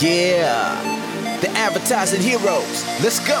Yeah, the advertising heroes. Let's go.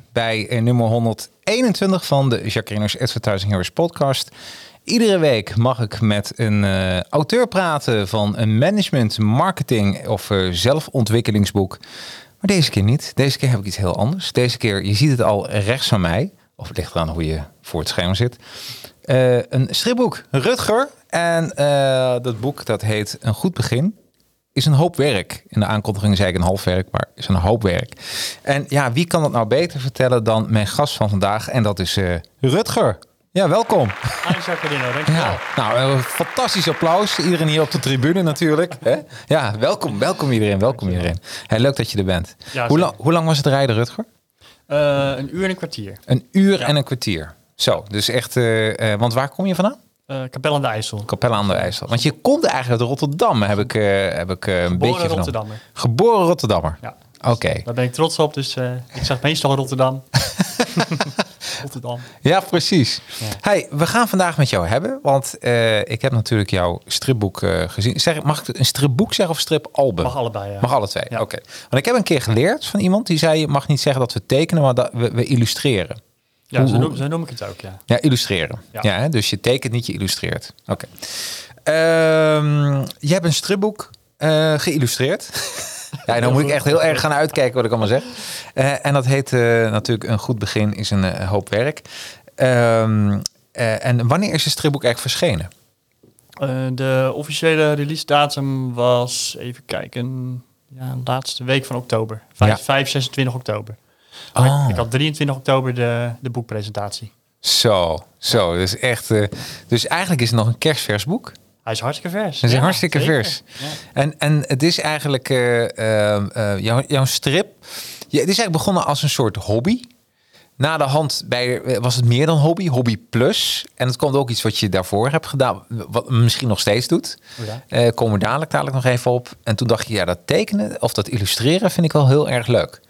bij nummer 121 van de Jacqueline's Advertising Heroes podcast. Iedere week mag ik met een eh, auteur praten van een management, marketing of eh, zelfontwikkelingsboek. Maar deze keer niet. Deze keer heb ik iets heel anders. Deze keer, je ziet het al rechts van mij. Of het ligt eraan hoe je voor het scherm zit. Eh, een stripboek, Rutger. En dat boek dat heet Een Goed Begin is een hoop werk. In de aankondiging zei ik een half werk, maar is een hoop werk. En ja, wie kan dat nou beter vertellen dan mijn gast van vandaag? En dat is eh, Rutger. Ja, welkom. Hi Jacqueline, dankjewel. Ja, nou, een fantastisch applaus. Iedereen hier op de tribune natuurlijk. Hè? Ja, welkom, welkom iedereen, welkom iedereen. Hey, leuk dat je er bent. Ja, hoe, lang, hoe lang was het rijden, Rutger? Eh, een uur en een kwartier. Een uur Ja. en een kwartier. Zo, dus echt, eh, eh, want waar kom je vandaan? Eh Capelle aan de IJssel. Capelle aan de IJssel. Want je komt eigenlijk uit Rotterdam, heb ik, eh, heb ik eh, een beetje Geboren. Rotterdammer. Geboren Rotterdammer. Ja, Oké. daar ben ik trots op. Dus ik zeg meestal Rotterdam. Rotterdam. Ja, precies. Ja. Hey, we gaan vandaag met jou hebben, want ik heb natuurlijk jouw stripboek gezien. Zeg, mag ik een stripboek zeggen of stripalbum? Mag allebei, ja. Mag alle twee, Ja. oké. Want ik heb een keer geleerd van iemand die zei, je mag niet zeggen dat we tekenen, maar dat we, we illustreren. Ja, zo noem, zo noem ik het ook, ja. Ja, illustreren. Ja. Dus je tekent niet, je illustreert. Oké. Ehm, je hebt een stripboek eh, geïllustreerd. ja, en dan moet ik echt heel erg gaan uitkijken wat ik allemaal zeg. Eh, en dat heet eh, natuurlijk Een Goed Begin is een hoop werk. Ehm, eh, en wanneer is het stripboek eigenlijk verschenen? De officiële release datum was, even kijken, ja, laatste week van oktober. 5, Ja. 5 26 oktober. Oh. Ik had 23 oktober de, de boekpresentatie. Zo, zo. Dus echt. eh, dus eigenlijk is het nog een kerstvers boek. Hij is hartstikke vers. Het is Ja, hartstikke zeker. vers. Ja. En, en het is eigenlijk eh, eh, jouw, jouw strip. Ja, het is eigenlijk begonnen als een soort hobby. Na de hand bij, was het meer dan hobby, hobby plus. En het komt ook iets wat je daarvoor hebt gedaan, wat misschien nog steeds doet. Oh ja. Komen we dadelijk, dadelijk nog even op. En toen dacht je, ja, dat tekenen of dat illustreren vind ik wel heel erg leuk.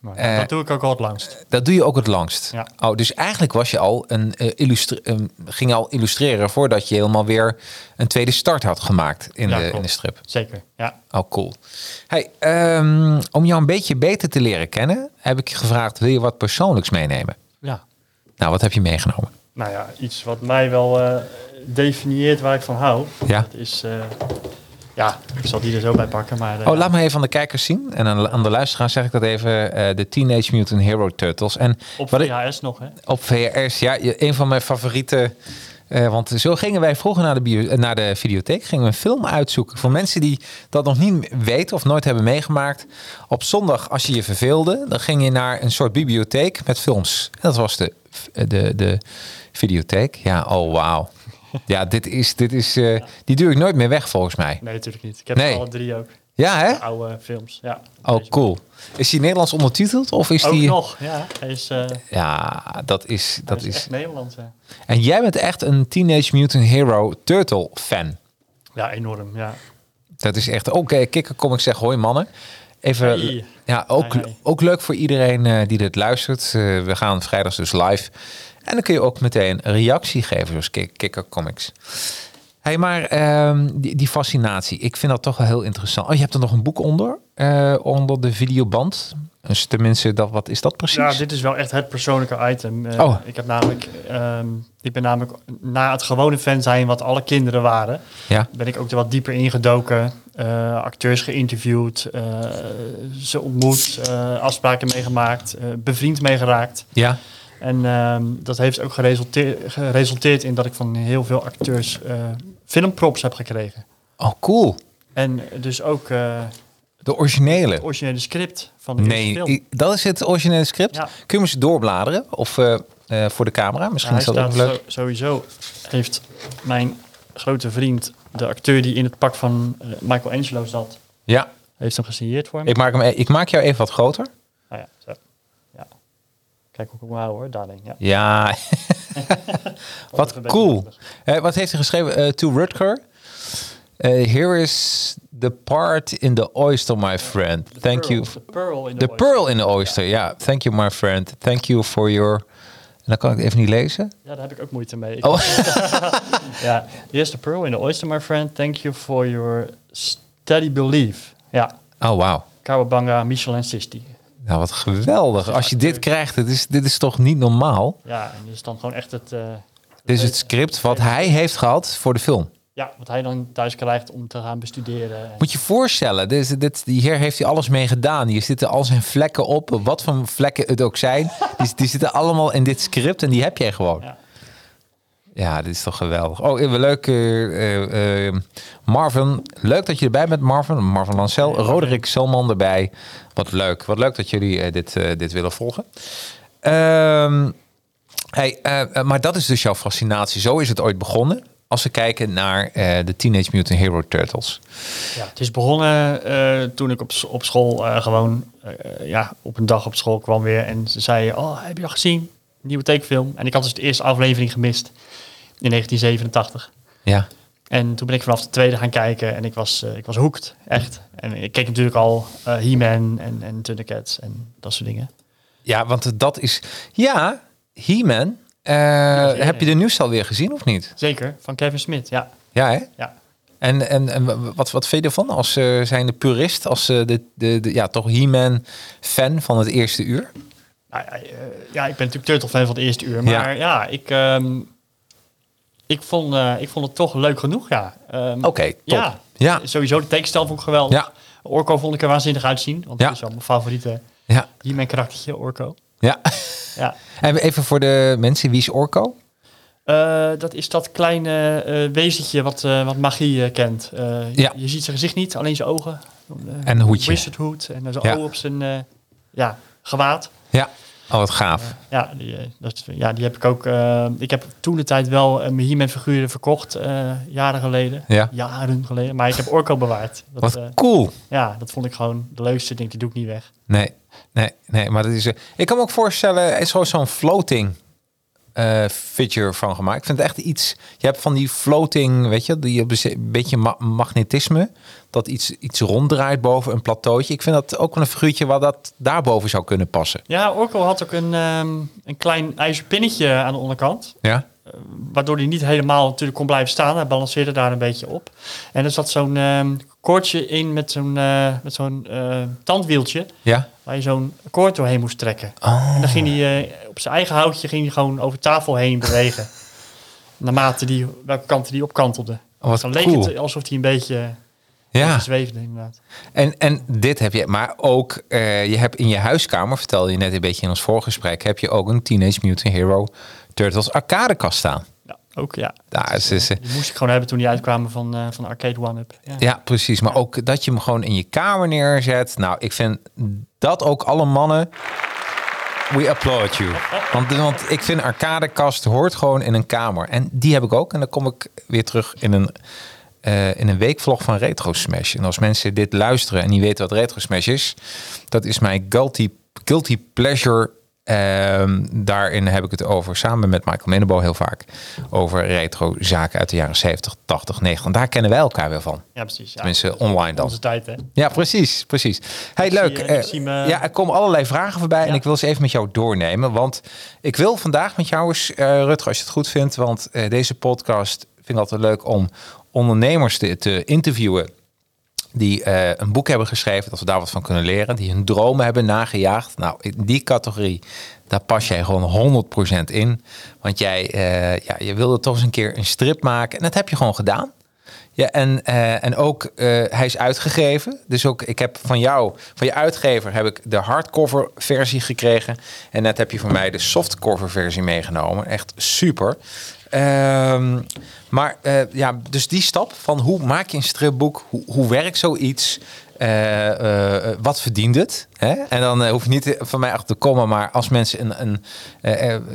Maar Eh, dat doe ik ook al het langst. Dat doe je ook het langst. Ja. Oh, dus eigenlijk was je al een een- ging je al illustreren voordat je helemaal weer een tweede start had gemaakt in, Ja, de, in de strip. Zeker, ja. Oh, cool. Hey, ehm, om jou een beetje beter te leren kennen, heb ik je gevraagd: wil je wat persoonlijks meenemen? Ja, Nou, wat heb je meegenomen? nou ja, iets wat mij wel eh, definieert waar ik van hou. Ja. Dat is, ja, ik zal die er zo bij pakken, maar... eh, Oh, laat me even aan de kijkers zien. En aan, aan de luisteraars zeg ik dat even: eh, de Teenage Mutant Hero Turtles. En Op wat ik- VHS nog, hè? op VRS, ja, een van mijn favoriete. eh, want zo gingen wij vroeger naar de, bio, naar de videotheek, gingen we een film uitzoeken. Voor mensen die dat nog niet weten of nooit hebben meegemaakt. Op zondag, als je je verveelde, dan ging je naar een soort bibliotheek met films. En dat was de, de, de videotheek. Ja, oh wauw. Ja, dit is, dit is, eh, die duur ik nooit meer weg volgens mij. Nee, natuurlijk niet. Ik heb Nee. alle drie ook. Ja, hè? Oude films, ja. Oh, cool. Is die Nederlands ondertiteld of is Ook die... nog, ja. Hij is, eh, Ja, dat is... Dat is Nederlands, ja. En jij bent echt een Teenage Mutant Hero Turtle fan. Ja, enorm, ja. Dat is echt... Oké, kikker kom ik zeggen, hoi mannen. Even, Hey. ja, ook, Hey, hey. ook leuk voor iedereen eh, die dit luistert. We gaan vrijdags dus live. En dan kun je ook meteen een reactie geven, zoals Kikker Comics. hey, maar ehm, die, die fascinatie, ik vind dat toch wel heel interessant. Oh, je hebt er nog een boek onder, eh, onder de videoband. Dus tenminste, dat, wat is dat precies? Ja, dit is wel echt het persoonlijke item. Eh, Oh. Ik heb namelijk, ehm, ik ben namelijk na het gewone fan zijn wat alle kinderen waren, Ja. ben ik ook er wat dieper ingedoken eh, acteurs geïnterviewd, ze ontmoet, afspraken meegemaakt, bevriend meegeraakt. Ja. En ehm, dat heeft ook geresulteerd, geresulteerd in dat ik van heel veel acteurs eh, filmprops heb gekregen. Oh, cool. En dus ook eh, De originele. het originele script van de Nee, film. i- dat is het originele script. Ja. Kun je hem eens doorbladeren? Of eh, voor de camera? Misschien Ja, is dat ook leuk. zo- sowieso heeft mijn grote vriend, de acteur die in het pak van eh, Michelangelo zat, Ja, heeft hem gesigneerd voor me. ik maak, hem, e- ik maak jou even wat groter. Nou ja, zo. Ja. Kijk hou hoor, daarin. Ja. Ja, wat Even cool. Eh, wat heeft hij geschreven? Eh, to Rutger. Eh, here is the part in the oyster, my friend. The Thank pearl, you. The pearl in the, The pearl in the oyster, ja. Thank you, my friend. Thank you for your... En dan kan ik het even niet lezen. Ja, daar heb ik ook moeite mee. Oh, Ja, here's the pearl in the oyster, my friend. Thank you for your steady belief. Ja, oh wauw. Kawabanga, Michelin Sisti. Nou, wat geweldig. Als je dit krijgt, dit is, dit is toch niet normaal? Ja, en dit is dan gewoon echt het... eh, Dit is het script wat hij heeft gehad voor de film. Ja, wat hij dan thuis krijgt om te gaan bestuderen. En- Moet je je voorstellen, dit, dit, die heer heeft hij alles mee gedaan. Hier zitten al zijn vlekken op, wat voor vlekken het ook zijn. Die, die zitten allemaal in dit script en die heb jij gewoon. Ja. Ja, dit is toch geweldig. Oh, even leuk. eh, Marvin, leuk dat je erbij bent, Marvin. Marvin Lancel, Roderick Selman erbij. Wat leuk. Wat leuk dat jullie dit, dit willen volgen. Ehm, hey, maar dat is dus jouw fascinatie. Zo is het ooit begonnen. Als we kijken naar de Teenage Mutant Hero Turtles. Ja, het is begonnen toen ik op, op school gewoon ja, op een dag op school kwam weer. En ze zeiden, oh, heb je al gezien? Nieuwe tekenfilm. En ik had dus de eerste aflevering gemist in 1987. Ja. En toen ben ik vanaf de tweede gaan kijken en ik was, eh, ik was hooked, echt. En ik keek natuurlijk al eh, He-Man en, en Thundercats en dat soort dingen. Ja, want dat is... Ja, He-Man. eh, heb je de nieuws alweer gezien of niet? Zeker, van Kevin Smith, ja. Ja, hè? ja. En, en, en wat, wat vind je ervan als uh, zijn de purist, als uh, de, de, de, ja, toch He-Man fan van het eerste uur? Nou, ja, uh, ja, ik ben natuurlijk Turtle fan van het eerste uur, maar ja, ja ik, um, ik, vond, uh, ik vond het toch leuk genoeg, ja. Um, Oké, okay, ja, ja. Sowieso de tekenstijl vond ik geweldig. Ja. Orko vond ik er waanzinnig uitzien, want ja. dat is wel mijn favoriete ja. He-Man karaktertje, Orko. Ja. ja. En even voor de mensen, wie is Orko? Uh, dat is dat kleine uh, wezentje wat, uh, wat magie kent. ja. Je ziet zijn gezicht niet, alleen zijn ogen. en een hoedje. Wizard hoed en zijn ja. oog op zijn ja, gewaad. Ja, oh wat gaaf. ja, die, dat, ja, die heb ik ook... ik heb toen de tijd wel mijn He-Man figuren verkocht, jaren geleden. Ja. Jaren geleden. Maar ik heb Orko bewaard. Dat, wat cool. Ja, dat vond ik gewoon de leukste ding. Die doe ik niet weg. Nee, nee, nee. Maar dat is... ik kan me ook voorstellen, het is gewoon zo'n floating uh, figure van gemaakt. Ik vind het echt iets. Je hebt van die floating, weet je, die een beetje ma magnetisme. Dat iets, iets ronddraait boven een plateautje. Ik vind dat ook wel een figuurtje waar dat daarboven zou kunnen passen. Ja, Orko had ook een, um, een klein ijzerpinnetje aan de onderkant. Ja. Uh, waardoor hij niet helemaal natuurlijk kon blijven staan. Hij balanceerde daar een beetje op. En er zat zo'n um, koordje in met zo'n uh, met zo'n tandwieltje. Ja. Waar je zo'n koord doorheen moest trekken. Oh. En dan ging hij op zijn eigen houtje ging hij gewoon over tafel heen bewegen. Naarmate die, welke kant hij op kantelde. Oh, wat dan cool. leek het alsof hij een beetje, ja. zweefde inderdaad. En, en dit heb je, maar ook, uh, je hebt in je huiskamer, vertelde je net een beetje in ons voorgesprek, heb je ook een Teenage Mutant Hero Turtles arcadekast staan. Ja, ook ja. ja is, die moest ik gewoon hebben toen die uitkwamen van, uh, van Arcade One-Up. Ja. ja. precies. Maar ook dat je hem gewoon in je kamer neerzet. Nou, ik vind dat ook alle mannen... We applaud you. Want, want ik vind arcadekast hoort gewoon in een kamer. En die heb ik ook. En dan kom ik weer terug in een, uh, in een weekvlog van Retro Smash. En als mensen dit luisteren en niet weten wat Retro Smash is... dat is mijn guilty, guilty pleasure Um, daarin heb ik het over, samen met Michael Menebo heel vaak, over retro zaken uit de jaren 70, 80, 90. Daar kennen wij elkaar weer van. Ja, precies. Ja. Tenminste, online dan. Onze tijd, hè? Ja, precies, precies. Hey, ik leuk. Zie, uh, me... Ja, er komen allerlei vragen voorbij ja. en ik wil ze even met jou doornemen. Want ik wil vandaag met jou eens, uh, Rutger, als je het goed vindt, want uh, deze podcast vind ik altijd leuk om ondernemers te, te interviewen die uh, een boek hebben geschreven, dat we daar wat van kunnen leren, die hun dromen hebben nagejaagd. Nou, in die categorie, daar pas jij gewoon 100% in. Want jij uh, ja, je wilde toch eens een keer een strip maken en dat heb je gewoon gedaan. Ja, en, eh, en ook eh, hij is uitgegeven. Dus ook ik heb van jou, van je uitgever, heb ik de hardcover versie gekregen. En net heb je van mij de softcover versie meegenomen. Echt super. Ehm, maar eh, ja, dus die stap van hoe maak je een stripboek? Hoe, hoe werkt zoiets? Eh, eh, wat verdient het? Hè? En dan hoef je niet van mij achter te komen, maar als mensen een. een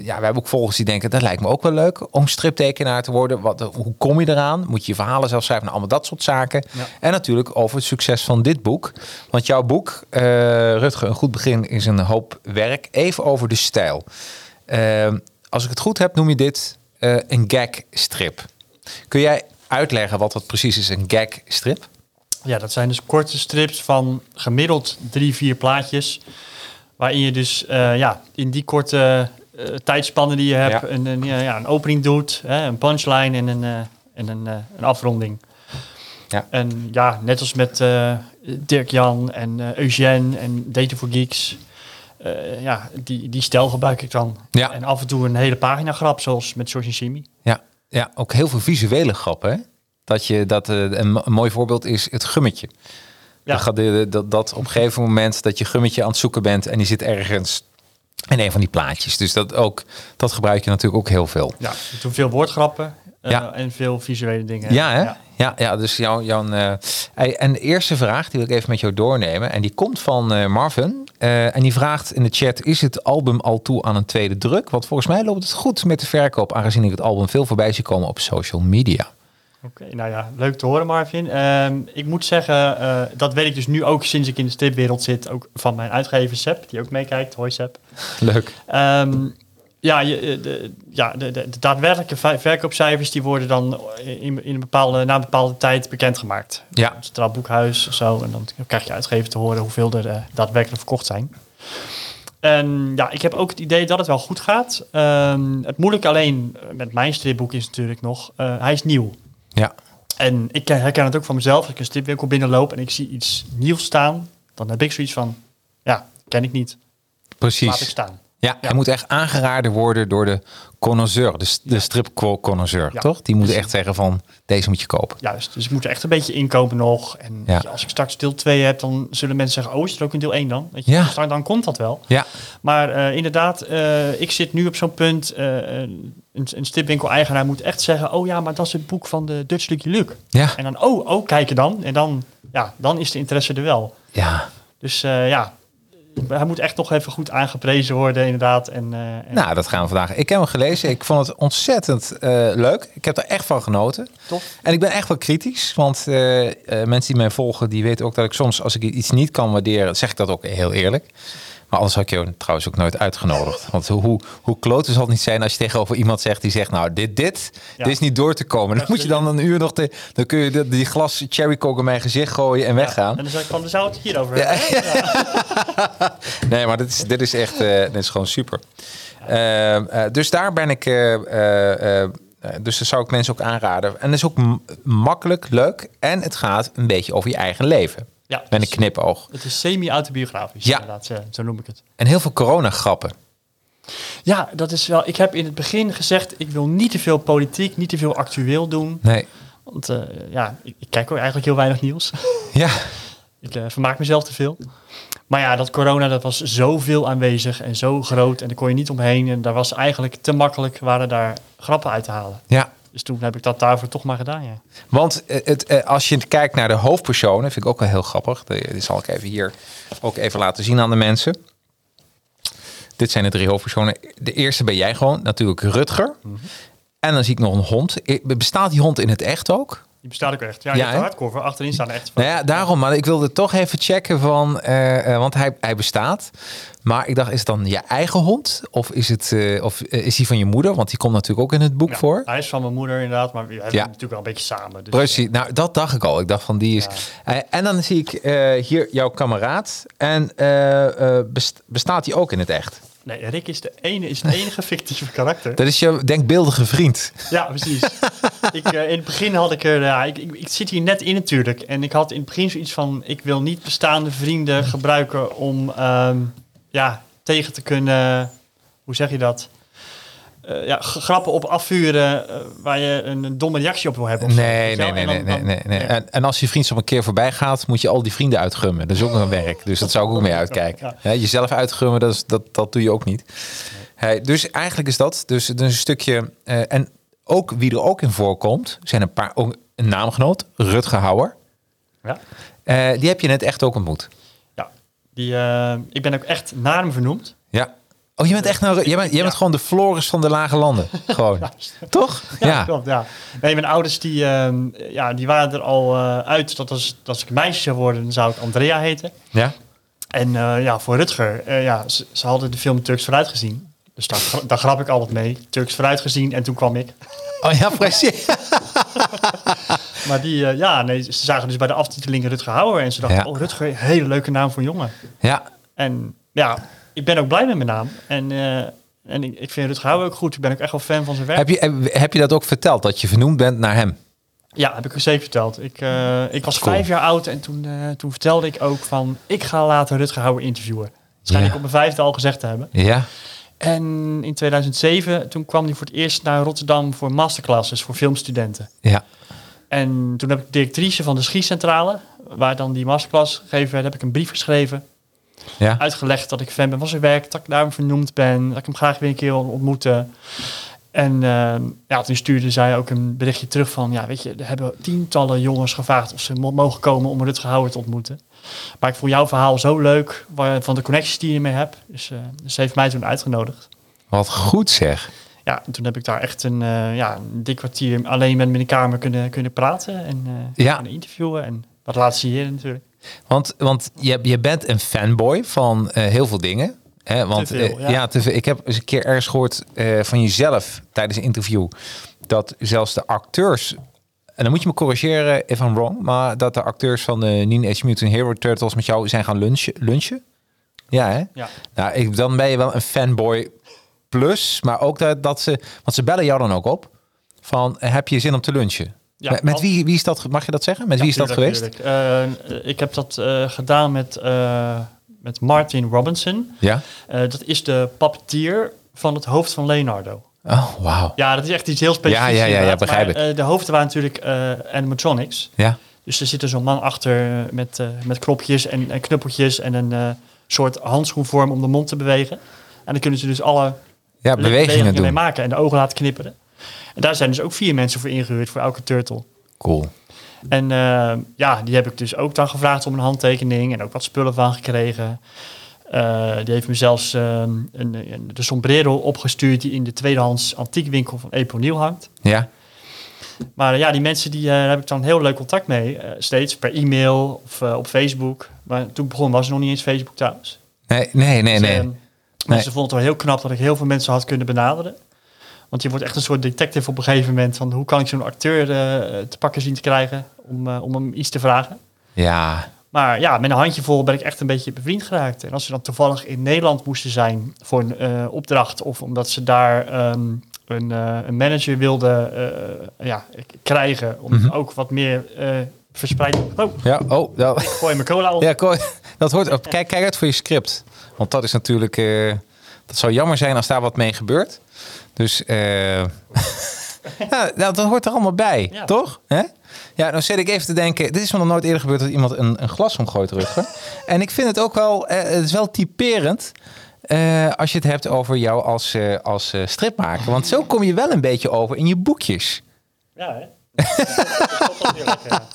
ja, we hebben ook volgers die denken: dat lijkt me ook wel leuk om striptekenaar te worden. Wat, hoe kom je eraan? Moet je je verhalen zelf schrijven? Nou, allemaal dat soort zaken. Ja. En natuurlijk over het succes van dit boek. Want jouw boek, Rutger, een goed begin is een hoop werk. Even over de stijl. als ik het goed heb, noem je dit een gag-strip. Kun jij uitleggen wat dat precies is, een gag-strip? Ja, dat zijn dus korte strips van gemiddeld drie, vier plaatjes. Waarin je dus uh, ja, in die korte uh, tijdspannen die je hebt, ja. een, een, ja, een opening doet, hè, een punchline en een, uh, en een, een afronding. Ja. En ja, net als met Dirk Jan en Eugène en Data for Geeks. Ja, die, die stijl gebruik ik dan. Ja. En af en toe een hele pagina grap, zoals met en Jimmy. Ja. Ja, ook heel veel visuele grappen. Hè? Dat je dat uh, een, een, mooi voorbeeld is het gummetje. Ja. De, dat, dat op een gegeven moment dat je gummetje aan het zoeken bent en die zit ergens in een van die plaatjes. Dus dat ook dat gebruik je natuurlijk ook heel veel. Ja, toen veel woordgrappen ja. en veel visuele dingen. Ja, hè? Ja. Ja, ja, dus jouw. jouw uh, en de eerste vraag die wil ik even met jou doornemen. En die komt van uh, Marvin. Uh, en die vraagt in de chat: Is het album al toe aan een tweede druk? Want volgens mij loopt het goed met de verkoop, aangezien ik het album veel voorbij zie komen op social media. Oké, okay, nou ja, leuk te horen, Marvin. Uh, ik moet zeggen, dat weet ik dus nu ook sinds ik in de stripwereld zit, ook van mijn uitgever Sep, die ook meekijkt. Hoi Sep. Leuk. Um, ja, je, de, ja de, de, de, daadwerkelijke verkoopcijfers die worden dan in, in een bepaalde, na een bepaalde tijd bekendgemaakt. Ja. Het Centraal Boekhuis of zo. En dan krijg je uitgever te horen hoeveel er uh, daadwerkelijk verkocht zijn. En ja, ik heb ook het idee dat het wel goed gaat. Um, het moeilijke alleen met mijn stripboek is natuurlijk nog, uh, hij is nieuw. Ja. En ik herken het ook van mezelf. Als ik een stripwinkel binnenloop en ik zie iets nieuws staan, dan heb ik zoiets van, ja, ken ik niet. Precies. Laat ik staan. Ja, hij moet echt aangeraden worden door de connoisseur, de, de strip-connoisseur, ja. toch? Die moet echt zeggen van, deze moet je kopen. Juist, dus ik moet er echt een beetje inkopen nog. En ja. als ik straks deel 2 heb, dan zullen mensen zeggen, oh, is er ook een deel 1 dan? Weet je, ja. dus dan, dan komt dat wel. Ja. Maar uh, inderdaad, uh, ik zit nu op zo'n punt, uh, een, een stripwinkel-eigenaar moet echt zeggen, oh ja, maar dat is het boek van de Dutch Lucky Luke. Ja. En dan, oh, oh, kijken dan. En dan, ja, dan is de interesse er wel. Ja. Dus ja, hij moet echt nog even goed aangeprezen worden, inderdaad. En, uh, en... Nou, dat gaan we vandaag. Ik heb hem gelezen. Ik vond het ontzettend uh, leuk. Ik heb er echt van genoten. Tof. En ik ben echt wel kritisch. Want uh, mensen die mij volgen, die weten ook dat ik soms, als ik iets niet kan waarderen, zeg ik dat ook heel eerlijk. Maar anders had ik je trouwens ook nooit uitgenodigd. Want hoe, hoe klote zal het niet zijn als je tegenover iemand zegt die zegt, nou, dit, dit, ja. dit is niet door te komen. Dan moet je dan een uur nog, te, dan kun je die, glas cherry coke in mijn gezicht gooien en weggaan. En dan zeg ik van, de zou het hierover ja. nee, maar dit is, dit is echt, uh, dit is gewoon super. Uh, uh, dus daar ben ik, uh, dus dat zou ik mensen ook aanraden. En het is ook makkelijk, leuk en het gaat een beetje over je eigen leven. Ja, met een knipoog. Het is semi-autobiografisch, ja. inderdaad. Zo, zo noem ik het. En heel veel corona-grappen. Ja, dat is wel... Ik heb in het begin gezegd, ik wil niet te veel politiek, niet te veel actueel doen. Nee. Want uh, ja, ik, ik, kijk ook eigenlijk heel weinig nieuws. Ja. ik uh, vermaak mezelf te veel. Maar ja, dat corona, dat was zoveel aanwezig en zo groot. En daar kon je niet omheen. En daar was eigenlijk te makkelijk, waren daar grappen uit te halen. Ja. Dus toen heb ik dat daarvoor toch maar gedaan, ja. Want het, als je kijkt naar de hoofdpersonen, vind ik ook wel heel grappig. Dit zal ik even hier ook even laten zien aan de mensen. Dit zijn de drie hoofdpersonen. De eerste ben jij gewoon, natuurlijk Rutger. Mm -hmm. En dan zie ik nog een hond. Bestaat die hond in het echt ook? Die bestaat ook echt. Ja, je ja, hebt de hardcover. Achterin staan echt. Nou ja, daarom. Maar ik wilde toch even checken van... Uh, uh, want hij, hij bestaat. Maar ik dacht, is het dan je eigen hond? Of is, het, uh, of is die van je moeder? Want die komt natuurlijk ook in het boek ja, voor. Hij is van mijn moeder inderdaad. Maar we hebben ja. natuurlijk wel een beetje samen. Dus Precies. Nou, dat dacht ik al. Ik dacht van, die is... en dan zie ik hier jouw kameraad. En best, bestaat die ook in het echt? Nee, Rick is de ene, is het enige fictieve karakter. Dat is je denkbeeldige vriend. Ja, precies. ik, uh, in het begin had ik er, ja, ik, ik, ik, zit hier net in natuurlijk. En ik had in het begin zoiets van, ik wil niet bestaande vrienden gebruiken om, um, ja, tegen te kunnen, hoe zeg je dat? Eh, ja, grappen op afvuren eh, waar je een, een domme reactie op wil hebben. Nee, nee, nee, nee, dan- nee, nee, nee. ja. En, en als je vriendschap een keer voorbij gaat, moet je al die vrienden uitgummen. Dat is ook nog een werk. Dus dat zou ik ook mee uitkijken. Ja. Ja, jezelf uitgummen, dat, is, dat, dat doe je ook niet. Hey, dus eigenlijk is dat dus, dus een stukje... eh, en ook wie er ook in voorkomt, zijn een paar... Ook een naamgenoot, Rutger Hauer. Ja. Die heb je net echt ook ontmoet. Ja, die, ik ben ook echt naar hem vernoemd. Ja. Oh, je bent echt nou, jij bent, jij bent gewoon de Floris van de lage landen. Gewoon. Toch? Ja, klopt. Ja. Nee, mijn ouders die, ehm, ja, die waren er al eh, uit dat als, dat als ik een meisje zou worden, dan zou ik Andrea heten. Ja. En eh, ja, voor Rutger, eh, ja, ze, ze hadden de film Turks vooruit gezien. Dus daar, daar grap ik altijd mee. Turks vooruit gezien en toen kwam ik. Oh ja, precies. Maar die, ja, nee, ze zagen dus bij de aftiteling Rutger Hauer. En ze dachten, Ja. oh Rutger, hele leuke naam voor jongen. Ja. En ja, ik ben ook blij met mijn naam. En, eh, en ik, ik vind Rutger Hauer ook goed. Ik ben ook echt wel fan van zijn werk. Heb je, heb, je dat ook verteld, dat je vernoemd bent naar hem? Ja, heb ik zeker verteld. Ik, eh, ik was Cool. vijf jaar oud en toen, eh, toen vertelde ik ook van... ik ga later Rutger Hauer interviewen. Schijn Ja. ik op mijn vijfde al gezegd te hebben. Ja. En in 2007, toen kwam hij voor het eerst naar Rotterdam voor masterclasses voor filmstudenten. Ja. En toen heb ik de directrice van de schiecentrale, waar dan die masterclass gegeven werd, heb ik een brief geschreven. Ja. Uitgelegd dat ik fan ben van zijn werk, dat ik daarom vernoemd ben, dat ik hem graag weer een keer wil ontmoeten. En eh, ja, toen stuurde zij ook een berichtje terug van, ja, weet je, er hebben tientallen jongens gevraagd of ze mo- mogen komen om Rutger Hauer te ontmoeten. Maar ik vond jouw verhaal zo leuk, waar, van de connecties die je mee hebt. Dus, eh, dus ze heeft mij toen uitgenodigd. Wat goed zeg. Ja, en toen heb ik daar echt een, eh, ja, een dik kwartier alleen met de kamer kunnen, kunnen praten en Ja. kunnen interviewen. En wat laat zie je natuurlijk. Want, want je, je bent een fanboy van eh, heel veel dingen. Hè? Want Te veel, eh, ja. ja. te veel. ik heb eens een keer ergens gehoord eh, van jezelf tijdens een interview. Dat zelfs de acteurs. En dan moet je me corrigeren if I'm wrong. Maar dat de acteurs van de Nine Age Mutant Hero Turtles met jou zijn gaan lunchen. lunchen? Ja, hè? Ja. Nou, ik, dan ben je wel een fanboy plus. Maar ook dat, dat ze... Want ze bellen jou dan ook op. Van, heb je zin om te lunchen? Ja, met wie, wie is dat? Mag je dat zeggen? Met wie is dat geweest? Eh, ik heb dat eh, gedaan met, eh, met Martin Robinson. Ja. Dat is de puppeteer van het hoofd van Leonardo. Oh, wauw. Ja, dat is echt iets heel specifieks. Ja, ja, ja, begrijp Maar, eh, de hoofden waren natuurlijk animatronics. Ja. Dus er zit er zo'n man achter met, met knopjes en, en knuppeltjes en een soort handschoenvorm om de mond te bewegen. En dan kunnen ze dus alle Ja, bewegingen mee doen. maken en de ogen laten knipperen. En daar zijn dus ook vier mensen voor ingehuurd voor elke turtle. Cool. En eh, ja, die heb ik dus ook dan gevraagd om een handtekening en ook wat spullen van gekregen. Eh, die heeft me zelfs eh, een, een, de sombrero opgestuurd die in de tweedehands antiekwinkel van Eponiel hangt. Ja. Maar eh, ja, die mensen die, daar heb ik dan heel leuk contact mee. steeds per e-mail of op Facebook. Maar toen begon was er nog niet eens Facebook trouwens. Nee, nee, nee, Dus, nee. eh, Nee. Ze vonden het wel heel knap dat ik heel veel mensen had kunnen benaderen. Want je wordt echt een soort detective op een gegeven moment. Van hoe kan ik zo'n acteur eh, te pakken zien te krijgen om, eh, om hem iets te vragen. Ja. Maar ja, met een handjevol ben ik echt een beetje bevriend geraakt. En als ze dan toevallig in Nederland moesten zijn voor een eh, opdracht... of omdat ze daar ehm, een, een manager wilden ja, krijgen... om Mhm. ook wat meer verspreid... Oh, Ja, oh, dat, ik gooi mijn cola op. ja, dat hoort. oh, Kijk, kijk uit voor je script. Want dat is natuurlijk. Dat zou jammer zijn als daar wat mee gebeurt. Dus. eh ja, nou, dat hoort er allemaal bij, Ja. toch? Hè? Ja, dan zit ik even te denken. Dit is me nog nooit eerder gebeurd dat iemand een, een glas omgooit, Rutger. en ik vind het ook wel. eh, het is wel typerend. eh, als je het hebt over jou als, als stripmaker. Want zo kom je wel een beetje over in je boekjes. Ja, hè? Dat is wel ja.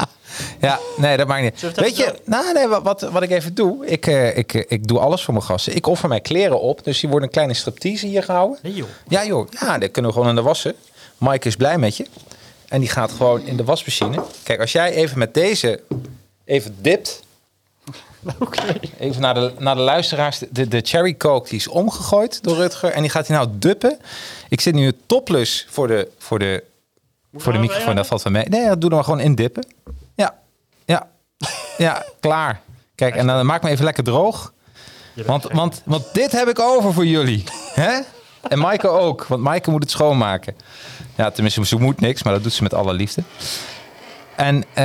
Ja, nee, dat maakt niet. Weet je, nou, nee, wat, wat, ik even doe, ik, eh, ik, eh, ik doe alles voor mijn gasten. Ik offer mijn kleren op, dus die worden een kleine striptease hier gehouden. Nee, joh. Ja, joh, ja, dat kunnen we gewoon in de wassen. Mike is blij met je. En die gaat gewoon in de wasmachine. Kijk, als jij even met deze even dipt, Oké. even naar de, naar de luisteraars, de, de cherry coke die is omgegooid door Rutger en die gaat hij nou duppen. Ik zit nu topless voor de, voor de, voor de microfoon, dat valt van mee. Nee, dat doe dan maar gewoon indippen. Ja, ja, ja, klaar. Kijk, en dan maak me even lekker droog. Want, want, want dit heb ik over voor jullie. hè? En Maaike ook, want Maaike moet het schoonmaken. Ja, tenminste, ze moet niks, maar dat doet ze met alle liefde. En, ehm,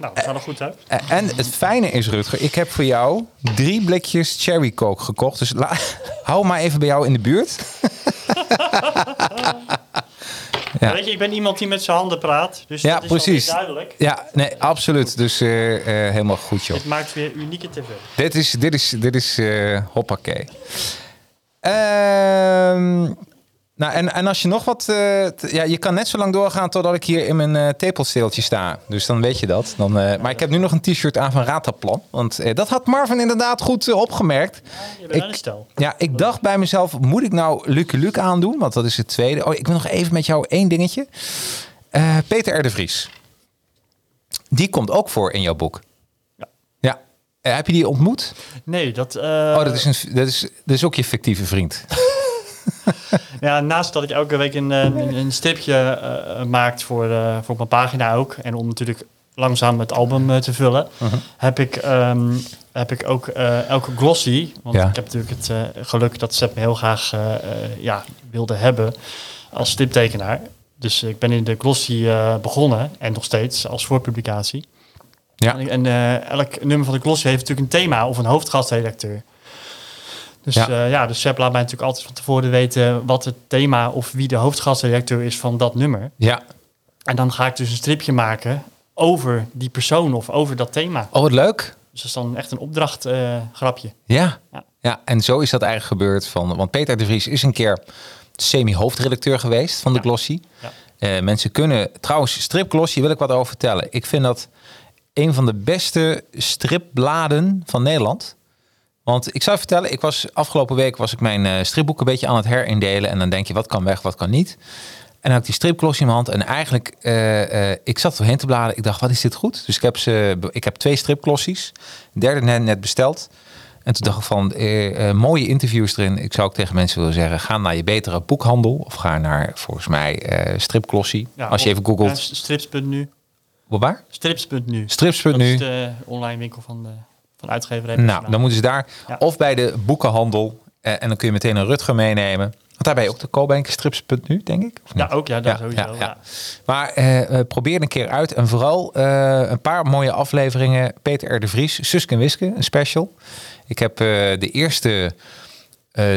Nou, dat gaat goed uit. en het fijne is, Rutger, ik heb voor jou drie blikjes cherry coke gekocht. Dus hou maar even bij jou in de buurt. Ja. Weet je, ik ben iemand die met zijn handen praat. Dus Ja, dat is precies. duidelijk. Ja, nee, absoluut. Dus eh, eh, helemaal goed, joh. Dit maakt weer unieke tv. Dit is, dit is, dit is eh hoppakee. Nou, en, en als je nog wat... eh, ja, je kan net zo lang doorgaan totdat ik hier in mijn eh tepelsteeltje sta. Dus dan weet je dat. Dan, eh, maar ik heb nu nog een t-shirt aan van Rataplan. Want dat had Marvin inderdaad goed opgemerkt. Een stel. Ja, ik dacht bij mezelf, moet ik nou Lucky Luke aandoen? Want dat is het tweede. Oh, ik wil nog even met jou één dingetje. Peter R. de Vries. Die komt ook voor in jouw boek. Ja. Ja. Heb je die ontmoet? Nee, dat... Oh, dat is, een, dat, is, dat is ook je fictieve vriend. Ja, naast dat ik elke week een, eh, een, een stripje eh, maakt voor, eh, voor mijn pagina ook. En om natuurlijk langzaam het album eh, te vullen, Mhm. heb, ik, ehm, heb ik ook eh, elke glossy. Want Ja. ik heb natuurlijk het eh, geluk dat Sepp me heel graag eh, eh, ja, wilde hebben als striptekenaar. Dus ik ben in de glossy eh, begonnen en nog steeds als voorpublicatie. Ja. En, en eh, elk nummer van de glossy heeft natuurlijk een thema of een hoofdgastredacteur. Dus Ja. ja, ja dus Sepp laat mij natuurlijk altijd van tevoren weten wat het thema of wie de hoofdgastredacteur is van dat nummer. Ja. En dan ga ik dus een stripje maken over die persoon of over dat thema. Oh, wat leuk. Dus dat is dan echt een opdracht eh, grapje. Ja. Ja. ja. En zo is dat eigenlijk gebeurd. Van, want Peter de Vries is een keer semi-hoofdredacteur geweest van de Ja. Glossy. Ja. Eh, mensen kunnen... Trouwens, Strip Glossy wil ik wat over vertellen. Ik vind dat een van de beste stripbladen van Nederland. Want ik zou je vertellen, ik was afgelopen week was ik mijn eh, stripboek een beetje aan het herindelen. En dan denk je, wat kan weg, wat kan niet. En dan had ik die stripglossy in mijn hand. En eigenlijk, eh, ik zat erheen te bladeren. Ik dacht, wat is dit goed? Dus ik heb, ze, ik heb twee stripglossies. De derde net, net besteld. En toen dacht ik van, eh, mooie interviews erin. Ik zou ook tegen mensen willen zeggen, ga naar je betere boekhandel. Of ga naar, volgens mij, eh stripglossy. Ja, Als je even googelt. ja, strips.nu. Waar? Strips.nu. Dat Strips.nu. is de online winkel van de van uitgeverij. Nou, dan moeten ze daar. Ja. Of bij de boekenhandel. Eh, en dan kun je meteen een Rutger meenemen. Want daar ben je ook de strips.nu, denk ik. Of Ja, ook ja, dat sowieso. Ja, Maar eh, eh, probeer een keer uit. En vooral eh, een paar mooie afleveringen. Peter R. de Vries, Suske en Wiske, een special. Ik heb eh, de eerste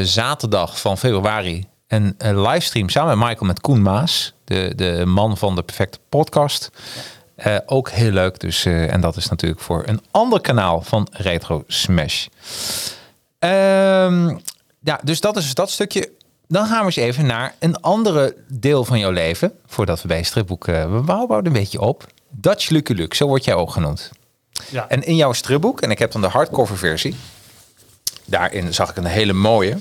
zaterdag van februari een, een livestream samen met Michael met Koen Maas. De, de man van de perfecte podcast. Eh, ook heel leuk. Dus, eh, en dat is natuurlijk voor een ander kanaal van Retro Smash. Ehm, ja, dus dat is dat stukje. Dan gaan we eens even naar een andere deel van jouw leven. Voordat we bij stripboek... eh, we bouwen een beetje op. Dutch Lucky Luke, zo word jij ook genoemd. ja. En in jouw stripboek, en ik heb dan de hardcover versie. Daarin zag ik een hele mooie.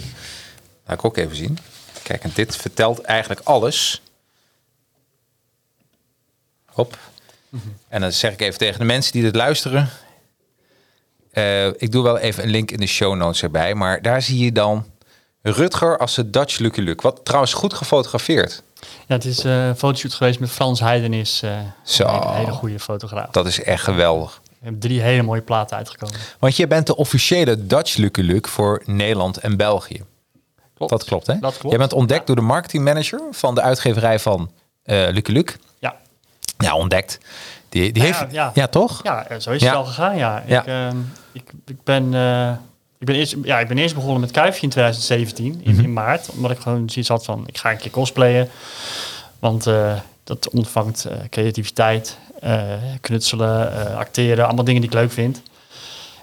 Laat ik ook even zien. Kijk, en dit vertelt eigenlijk alles. Hop. En dan zeg ik even tegen de mensen die dit luisteren. Eh, ik doe wel even een link in de show notes erbij. Maar daar zie je dan Rutger als de Dutch Lucky Luke. Wat trouwens goed gefotografeerd. Ja, het is eh, een fotoshoot geweest met Frans Heidenis. eh Zo. Een hele, goede fotograaf. Dat is echt geweldig. We hebben drie hele mooie platen uitgekomen. Want je bent de officiële Dutch Lucky Luke voor Nederland en België. Klopt. Dat klopt, hè? Dat klopt. Je bent ontdekt Ja. door de marketingmanager van de uitgeverij van eh Lucky Luke. Ja, ontdekt. Die, die Ja, heeft... Ja, ja. toch? ja zo is het al gegaan, ja. Ik, ehm, ik, ik, ben, eh, ik, ben eerst, ja, ik ben eerst begonnen met Kuifje in 2017, in, Mhm. in maart. Omdat ik gewoon zoiets had van, ik ga een keer cosplayen. Want eh, dat ontvangt eh, creativiteit, knutselen, acteren. Allemaal dingen die ik leuk vind.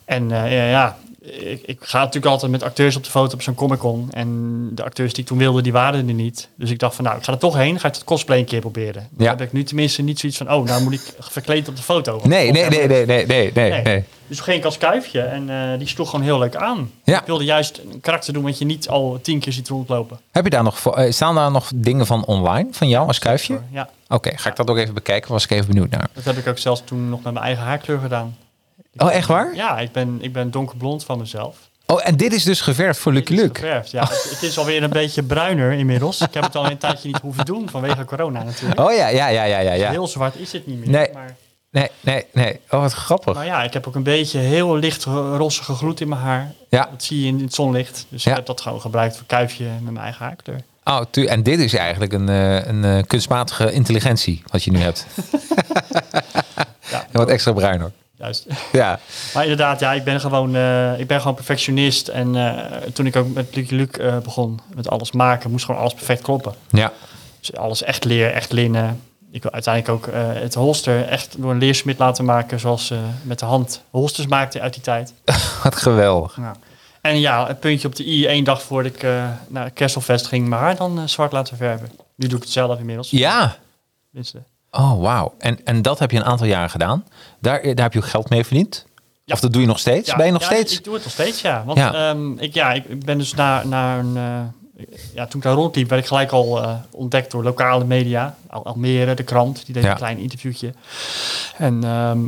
En ja ik, ik ga natuurlijk altijd met acteurs op de foto op zo'n Comic-Con. En de acteurs die ik toen wilde, die waren er niet. Dus ik dacht van, nou, ik ga er toch heen. Ga ik het cosplay een keer proberen. Dan Ja. heb ik nu tenminste niet zoiets van, oh, nou moet ik verkleed op de foto. Nee, nee, nee, nee, nee, nee, nee, Nee. nee. dus toen ging ik als kuifje en eh, die sloeg gewoon heel leuk aan. Ja. Ik wilde juist een karakter doen wat je niet al tien keer ziet rondlopen. Heb je daar nog... eh, staan daar nog dingen van online van jou als kuifje? Ja, Oké, ga ik dat ook even bekijken. Was ik even benieuwd naar. dat heb ik ook zelfs toen nog met mijn eigen haarkleur gedaan. Oh, echt waar? Ja, ik ben, ik ben donkerblond van mezelf. Oh, en dit is dus geverfd voor Lucky Luke. geverfd, Ja, het, het is alweer een beetje bruiner inmiddels. Ik heb het al een tijdje niet hoeven doen vanwege corona natuurlijk. Oh ja, ja, ja, ja, ja. ja. Heel zwart is het niet meer. Nee. Maar, Nee, nee, nee. Oh, wat grappig. maar ja, ik heb ook een beetje heel licht ro- rossige gloed in mijn haar. Ja. Dat zie je in het zonlicht. Dus Ja. ik heb dat gewoon gebruikt voor kuifje met mijn eigen haarkleur. Oh, tu- en dit is eigenlijk een, eh, een eh, kunstmatige intelligentie wat je nu hebt. Ja, wat extra bruin hoor. Juist. Ja, Maar inderdaad, ja, ik ben gewoon, eh, ik ben gewoon perfectionist. En eh, toen ik ook met Lucky Luke eh, begon, met alles maken, moest gewoon alles perfect kloppen. ja. Dus alles echt leer, echt linnen. Ik wil uiteindelijk ook eh, het holster echt door een leersmid laten maken, zoals ze met de hand holsters maakte uit die tijd. wat geweldig. En ja, een puntje op de i, één dag voordat ik eh, naar Kesselfest ging, mijn haar dan zwart laten verven. Nu doe ik het zelf inmiddels. Ja. tenminste. Oh, wauw. En, en dat heb je een aantal jaren gedaan. Daar, daar heb je ook geld mee verdiend? Ja. Of dat doe je nog steeds? Ja, ben je nog ja, steeds? Ik doe het nog steeds, ja. Want Ja. ja, ik, ja, ik ben dus naar, naar een... eh, ja, toen ik daar rondliep, werd ik gelijk al eh, ontdekt door lokale media. Al Almere, de krant, die deed een klein interviewtje. En ehm,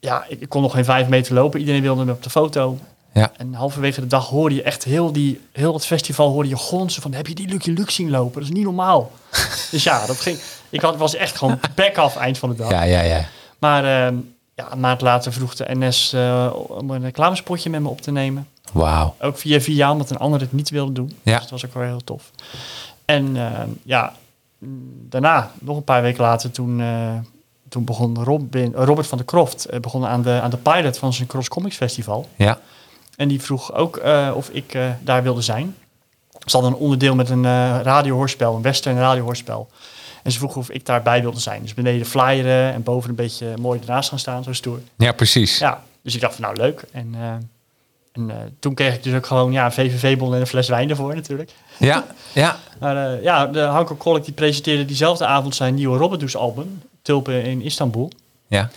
ja, ik, ik kon nog geen vijf meter lopen. Iedereen wilde me op de foto. Ja. En halverwege de dag hoorde je echt heel, die, heel het festival hoorde je gonzen van... heb je die Lucky Luke zien lopen? Dat is niet normaal. dus ja, dat ging... Ik had, was echt gewoon back af eind van de dag. Ja, ja, ja. Maar ehm, ja, een maand later vroeg de NS eh, om een reclamespotje met me op te nemen. Wauw. Ook via via, omdat een ander het niet wilde doen. Ja. Dus dat was ook wel heel tof. En ehm, ja, mm, daarna, nog een paar weken later, toen, eh, toen begon Robin, Robert van der Kroft eh, begon aan de, aan de pilot van zijn Cross Comics Festival. Ja. En die vroeg ook of ik daar wilde zijn. Ze hadden een onderdeel met een radiohoorspel, een western radiohoorspel. En ze vroegen of ik daarbij wilde zijn. Dus beneden flyeren en boven een beetje mooi ernaast gaan staan, zo stoer. Ja, precies. Ja, dus ik dacht van nou leuk. En, eh, en eh, toen kreeg ik dus ook gewoon ja, een VVV-bon en een fles wijn ervoor natuurlijk. Ja, ja. Maar eh, ja, de Hanko Kolk die presenteerde diezelfde avond zijn nieuwe Robberdoes album, Tulpen in Istanbul. ja.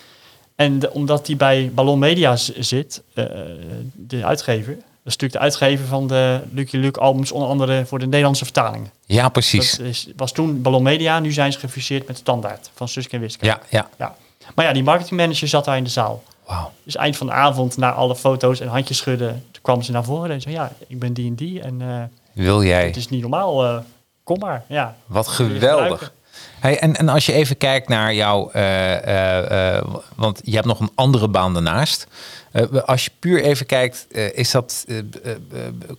En de- omdat hij bij Ballon Media zit, de uitgever, is natuurlijk de uitgever van de Lucky Luke albums, onder andere voor de Nederlandse vertalingen. Ja, precies. Dat is, was toen Ballon Media, nu zijn ze gefuseerd met Standaard van Suske en Wiske. Ja, ja. ja. Maar ja, die marketingmanager zat daar in de zaal. Wauw. Dus eind van de avond, na alle foto's en handjes schudden, toen kwam ze naar voren en zei, ja, ik ben die en die en eh, Wil jij? het is niet normaal, eh, kom maar. Ja, Wat geweldig. Hey, en, en als je even kijkt naar jou, eh, want je hebt nog een andere baan daarnaast. Eh, als je puur even kijkt, eh, is dat eh,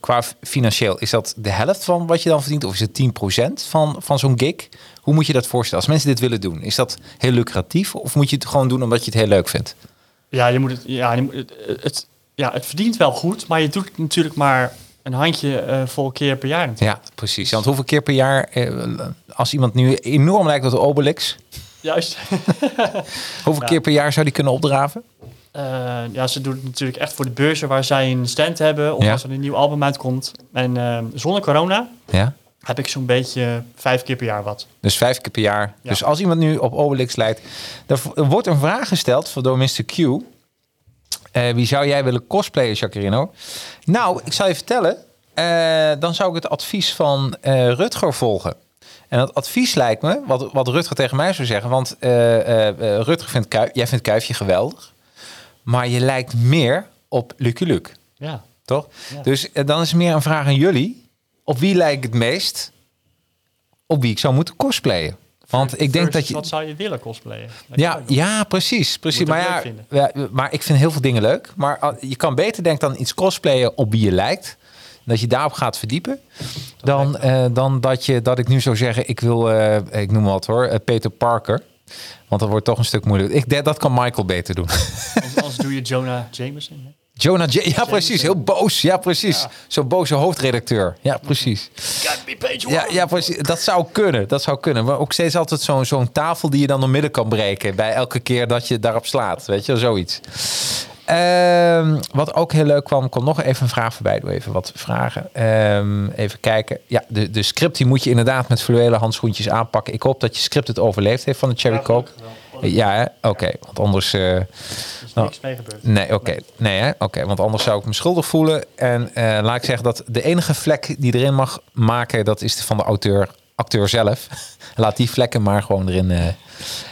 qua financieel, is dat de helft van wat je dan verdient? Of is het 10% van, van zo'n gig? Hoe moet je dat voorstellen? Als mensen dit willen doen, is dat heel lucratief? Of moet je het gewoon doen omdat je het heel leuk vindt? ja, je moet het, ja, je moet het, het, ja, het verdient wel goed, maar je doet het natuurlijk maar een handje vol keer per jaar. natuurlijk. Ja, precies. Want hoeveel keer per jaar, als iemand nu enorm lijkt op de Obelix, Juist. hoeveel Ja. keer per jaar zou die kunnen opdraven? Eh, ja, ze doen het natuurlijk echt voor de beurzen waar zij een stand hebben of Ja. als er een nieuw album uitkomt. En eh, zonder corona Ja. heb ik zo'n beetje vijf keer per jaar wat. Dus vijf keer per jaar. Ja. Dus als iemand nu op Obelix lijkt, er wordt een vraag gesteld door Mr. Q. Eh, wie zou jij willen cosplayen, Jacarino? Nou, ik zal je vertellen. eh, dan zou ik het advies van Rutger volgen. En dat advies lijkt me, wat, wat Rutger tegen mij zou zeggen. Want Rutger vindt Kuif, jij vindt Kuifje geweldig. Maar je lijkt meer op Lucky Luke. Ja. Toch? Ja. Dus eh, dan is meer een vraag aan jullie. Op wie lijkt het meest? Op wie ik zou moeten cosplayen? Want ik denk dat je... Wat zou je willen cosplayen? Dat Ja, ja, precies. precies. Maar, ja, maar ik vind heel veel dingen leuk. Maar ah, je kan beter denk dan iets cosplayen op wie je lijkt. Dat je daarop gaat verdiepen. Dan, eh, dan dat, je, dat ik nu zou zeggen, ik wil, eh, ik noem wat hoor, eh, Peter Parker. Want dat wordt toch een stuk moeilijk. Ik, denk dat kan Michael beter doen. Doe je Jonah Jameson. hè? Jonah J. Ja, precies. Heel boos. Ja, precies. Ja. Zo'n boze hoofdredacteur. Ja, precies. Ja, ja, precies. Dat zou kunnen. Dat zou kunnen. Maar ook steeds altijd zo'n zo'n tafel die je dan door midden kan breken. Bij elke keer dat je daarop slaat. Weet je, zoiets. Ehm, wat ook heel leuk kwam, komt nog even een vraag voorbij. Doe even wat vragen. Ehm, even kijken. Ja, de, de script die moet je inderdaad met fluwelen handschoentjes aanpakken. Ik hoop dat je script het overleefd heeft van de Cherry Coke. Ja, oké. Want anders... eh, is niks mee gebeurd. Nee, oké. Nee, hè? Oké, want anders zou ik me schuldig voelen. En eh, laat ik zeggen dat de enige vlek die erin mag maken, dat is van de auteur, acteur zelf. laat die vlekken maar gewoon erin.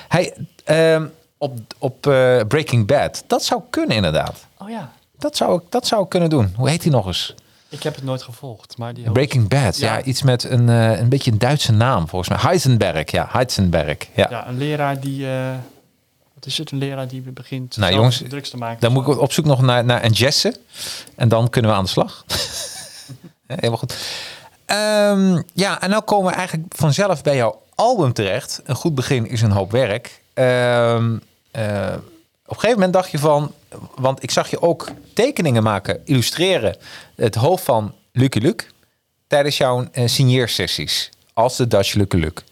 Hij, ehm, op op eh, Breaking Bad, dat zou kunnen inderdaad. Oh ja, Dat zou, ik, dat zou ik kunnen doen. Hoe heet hij nog eens? ik heb het nooit gevolgd. Maar die Breaking Bad, ja. Ja. iets met een, een beetje een Duitse naam volgens mij. Heisenberg, ja. Heisenberg, ja. Ja, een leraar die... wat is het? Een leraar die begint Nou, jongens, drugs te maken. Dan moet ik op zoek nog naar, naar een Jesse. En dan kunnen we aan de slag. Helemaal goed. Ehm, ja, en nou komen we eigenlijk vanzelf bij jouw album terecht. Een goed begin is een hoop werk. Ehm, eh, Op een gegeven moment dacht je van, want ik zag je ook tekeningen maken, illustreren. Het hoofd van Lucky Luke tijdens jouw uh, signeersessies als de Dutch Lucky Luke.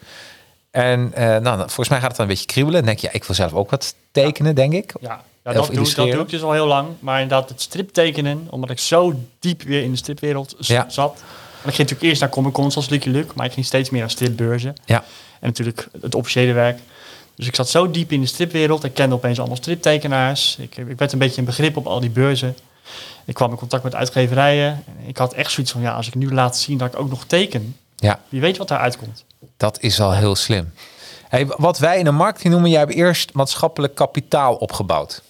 En uh, nou, volgens mij gaat het dan een beetje kriebelen. Dan denk je, ja, ik wil zelf ook wat tekenen, denk ik. Ja, ja dat, doe, dat doe ik dus al heel lang. Maar inderdaad, het striptekenen, omdat ik zo diep weer in de stripwereld ja. zat. En ik ging natuurlijk eerst naar Comic Cons als Lucky Luke, maar ik ging steeds meer naar stripbeurzen. Ja. En natuurlijk het officiële werk. Dus ik zat zo diep in de stripwereld. Ik kende opeens allemaal striptekenaars. Ik, ik werd een beetje een begrip op al die beurzen. Ik kwam in contact met uitgeverijen. Ik had echt zoiets van, ja, als ik nu laat zien dat ik ook nog teken. Ja. Wie weet wat daaruit komt. Dat is al heel slim. Hey, wat wij in de marketing noemen, jij hebt eerst maatschappelijk kapitaal opgebouwd.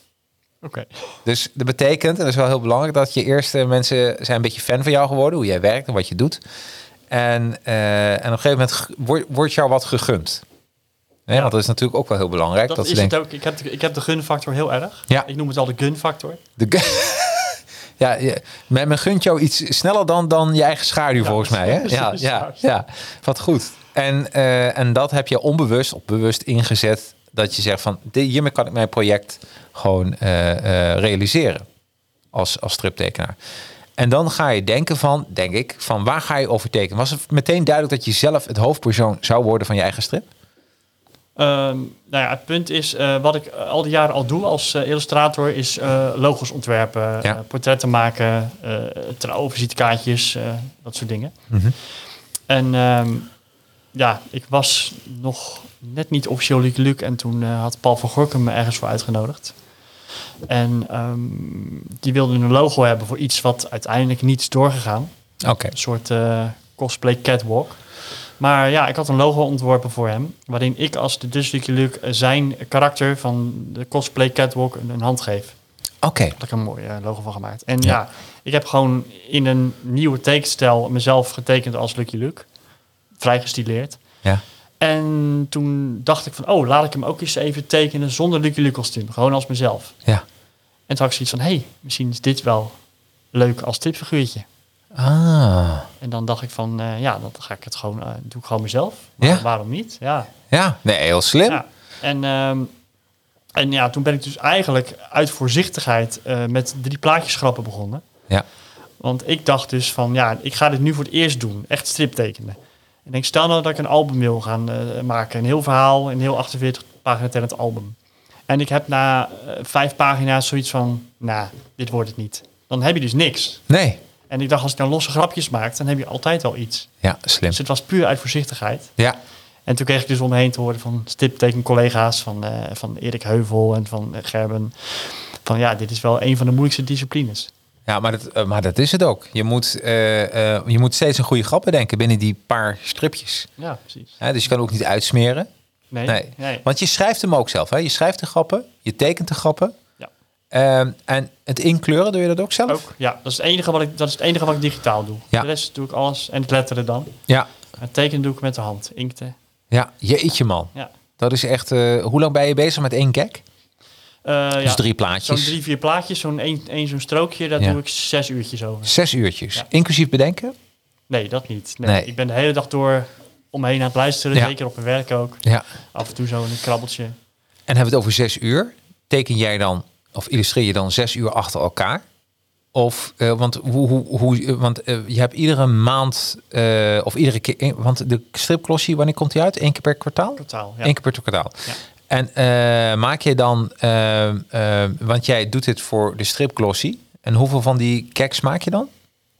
Oké. Dus dat betekent, en dat is wel heel belangrijk, dat je eerste mensen zijn een beetje fan van jou geworden, hoe jij werkt en wat je doet. En, uh, en op een gegeven moment wordt, wordt jou wat gegund. Nee, ja. Want dat is natuurlijk ook wel heel belangrijk. Dat, dat is het ook. Ik heb, de, ik heb de gunfactor heel erg. Ja. Ik noem het al de gunfactor. De gun ja, je, men, men gunt jou iets sneller dan, dan je eigen schaduw ja, volgens mij. Hè? Ja, ja, ja, wat goed. En, uh, en dat heb je onbewust of bewust ingezet. Dat je zegt van hiermee kan ik mijn project gewoon uh, uh, realiseren. Als, als striptekenaar. En dan ga je denken van, denk ik, van waar ga je over tekenen? Was het meteen duidelijk dat je zelf het hoofdpersoon zou worden van je eigen strip? Um, nou ja, het punt is, uh, wat ik al die jaren al doe als uh, illustrator, is uh, logos ontwerpen, Ja. portretten maken, trouwvisitekaartjes, dat soort dingen. Mhm. En um, ja, ik was nog net niet officieel Luc Luc en toen had Paul van Gorkum me ergens voor uitgenodigd. En um, die wilde een logo hebben voor iets wat uiteindelijk niet is doorgegaan. Oké. Okay. Een soort cosplay catwalk. Maar ja, ik had een logo ontworpen voor hem. Waarin ik als de Dutch Lucky Luke zijn karakter van de cosplay catwalk een, hand geef. Oké. Okay. Daar heb ik een mooi uh, logo van gemaakt. En ja. ja. ik heb gewoon in een nieuwe tekenstijl mezelf getekend als Lucky Luke. Vrij gestileerd. Ja. En toen dacht ik van, oh, laat ik hem ook eens even tekenen zonder Lucky Luke kostuum. Gewoon als mezelf. Ja. En toen had ik zoiets van, hé, hey, misschien is dit wel leuk als stripfiguurtje. Ah. En dan dacht ik van, uh, ja, dan ga ik het gewoon, uh, doe ik gewoon mezelf. Maar Ja. Waarom niet? Ja. Ja, nee, heel slim. ja. En, um, en ja, toen ben ik dus eigenlijk uit voorzichtigheid uh, met drie plaatjesgrappen begonnen. Ja. Want ik dacht dus van, ja, ik ga dit nu voor het eerst doen. Echt striptekenen. En ik denk, stel nou dat ik een album wil gaan maken. Een heel verhaal, een heel 48 pagina tellend album. En ik heb na vijf pagina's zoiets van, nou, dit wordt het niet. Dan heb je dus niks. Nee. En ik dacht, als ik dan losse grapjes maak, dan heb je altijd wel iets. Ja, slim. Dus het was puur uit voorzichtigheid. Ja. En toen kreeg ik dus om me heen te horen van stipteken collega's, van, uh, van Erik Heuvel en van Gerben. Van ja, dit is wel een van de moeilijkste disciplines. Ja, maar dat, uh, maar dat is het ook. Je moet, je moet steeds een goede grap bedenken binnen die paar stripjes. Ja, precies. Ja, dus je kan ook niet uitsmeren. Nee, nee. nee. Want je schrijft hem ook zelf. Hè? Je schrijft de grappen, je tekent de grappen. Um, en het inkleuren, doe je dat ook zelf? Ook, ja. Dat is het enige wat ik, dat is het enige wat ik digitaal doe. Ja. De rest doe ik alles. En het letteren dan. Ja. Het tekenen doe ik met de hand. Inkten. Ja, jeetje man. Ja. Dat is echt... Hoe lang ben je bezig met één gag? Uh, dus ja, drie plaatjes? Zo'n drie, vier plaatjes. Zo'n één, één zo'n strookje. Daar Ja. doe ik zes uurtjes over. Zes uurtjes. Ja. Inclusief bedenken? Nee, dat niet. Nee. Nee. Ik ben de hele dag door omheen aan het luisteren. Zeker op mijn werk ook. Ja. Af en toe zo een krabbeltje. En hebben we het over zes uur. Teken jij dan, of illustreer je dan zes uur achter elkaar? Of, uh, want, hoe, hoe, hoe, want uh, je hebt iedere maand, uh, of iedere keer, want de stripklossie, wanneer komt die uit? Eén keer per kwartaal? Totaal, ja. Eén keer per kwartaal. Ja. En uh, maak je dan, uh, want jij doet dit voor de stripklossie. En hoeveel van die gags maak je dan?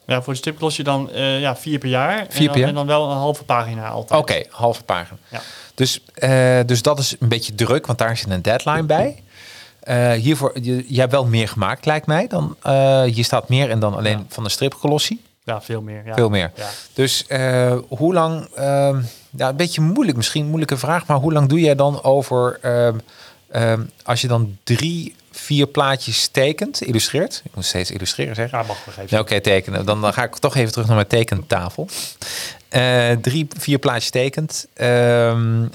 Ja, voor de stripklossie dan uh, ja, vier per jaar. Vier en, dan, per jaar? en dan wel een halve pagina altijd. Oké, okay, halve pagina. Ja. Dus, uh, dus dat is een beetje druk, want daar zit een deadline bij. Uh, hiervoor, je, je hebt wel meer gemaakt, lijkt mij. Dan, hier staat meer en dan alleen Ja. van de stripkolossie. Ja, veel meer. Ja. Veel meer. Ja. Dus hoe lang, uh, ja, een beetje moeilijk misschien, een moeilijke vraag, maar hoe lang doe jij dan over, uh, als je dan drie, vier plaatjes tekent, illustreert? Ik moet steeds illustreren zeggen. Ja, mag nog even. Oké, okay, tekenen. Dan, dan ga ik toch even terug naar mijn tekentafel. Uh, drie, vier plaatjes tekent. Um,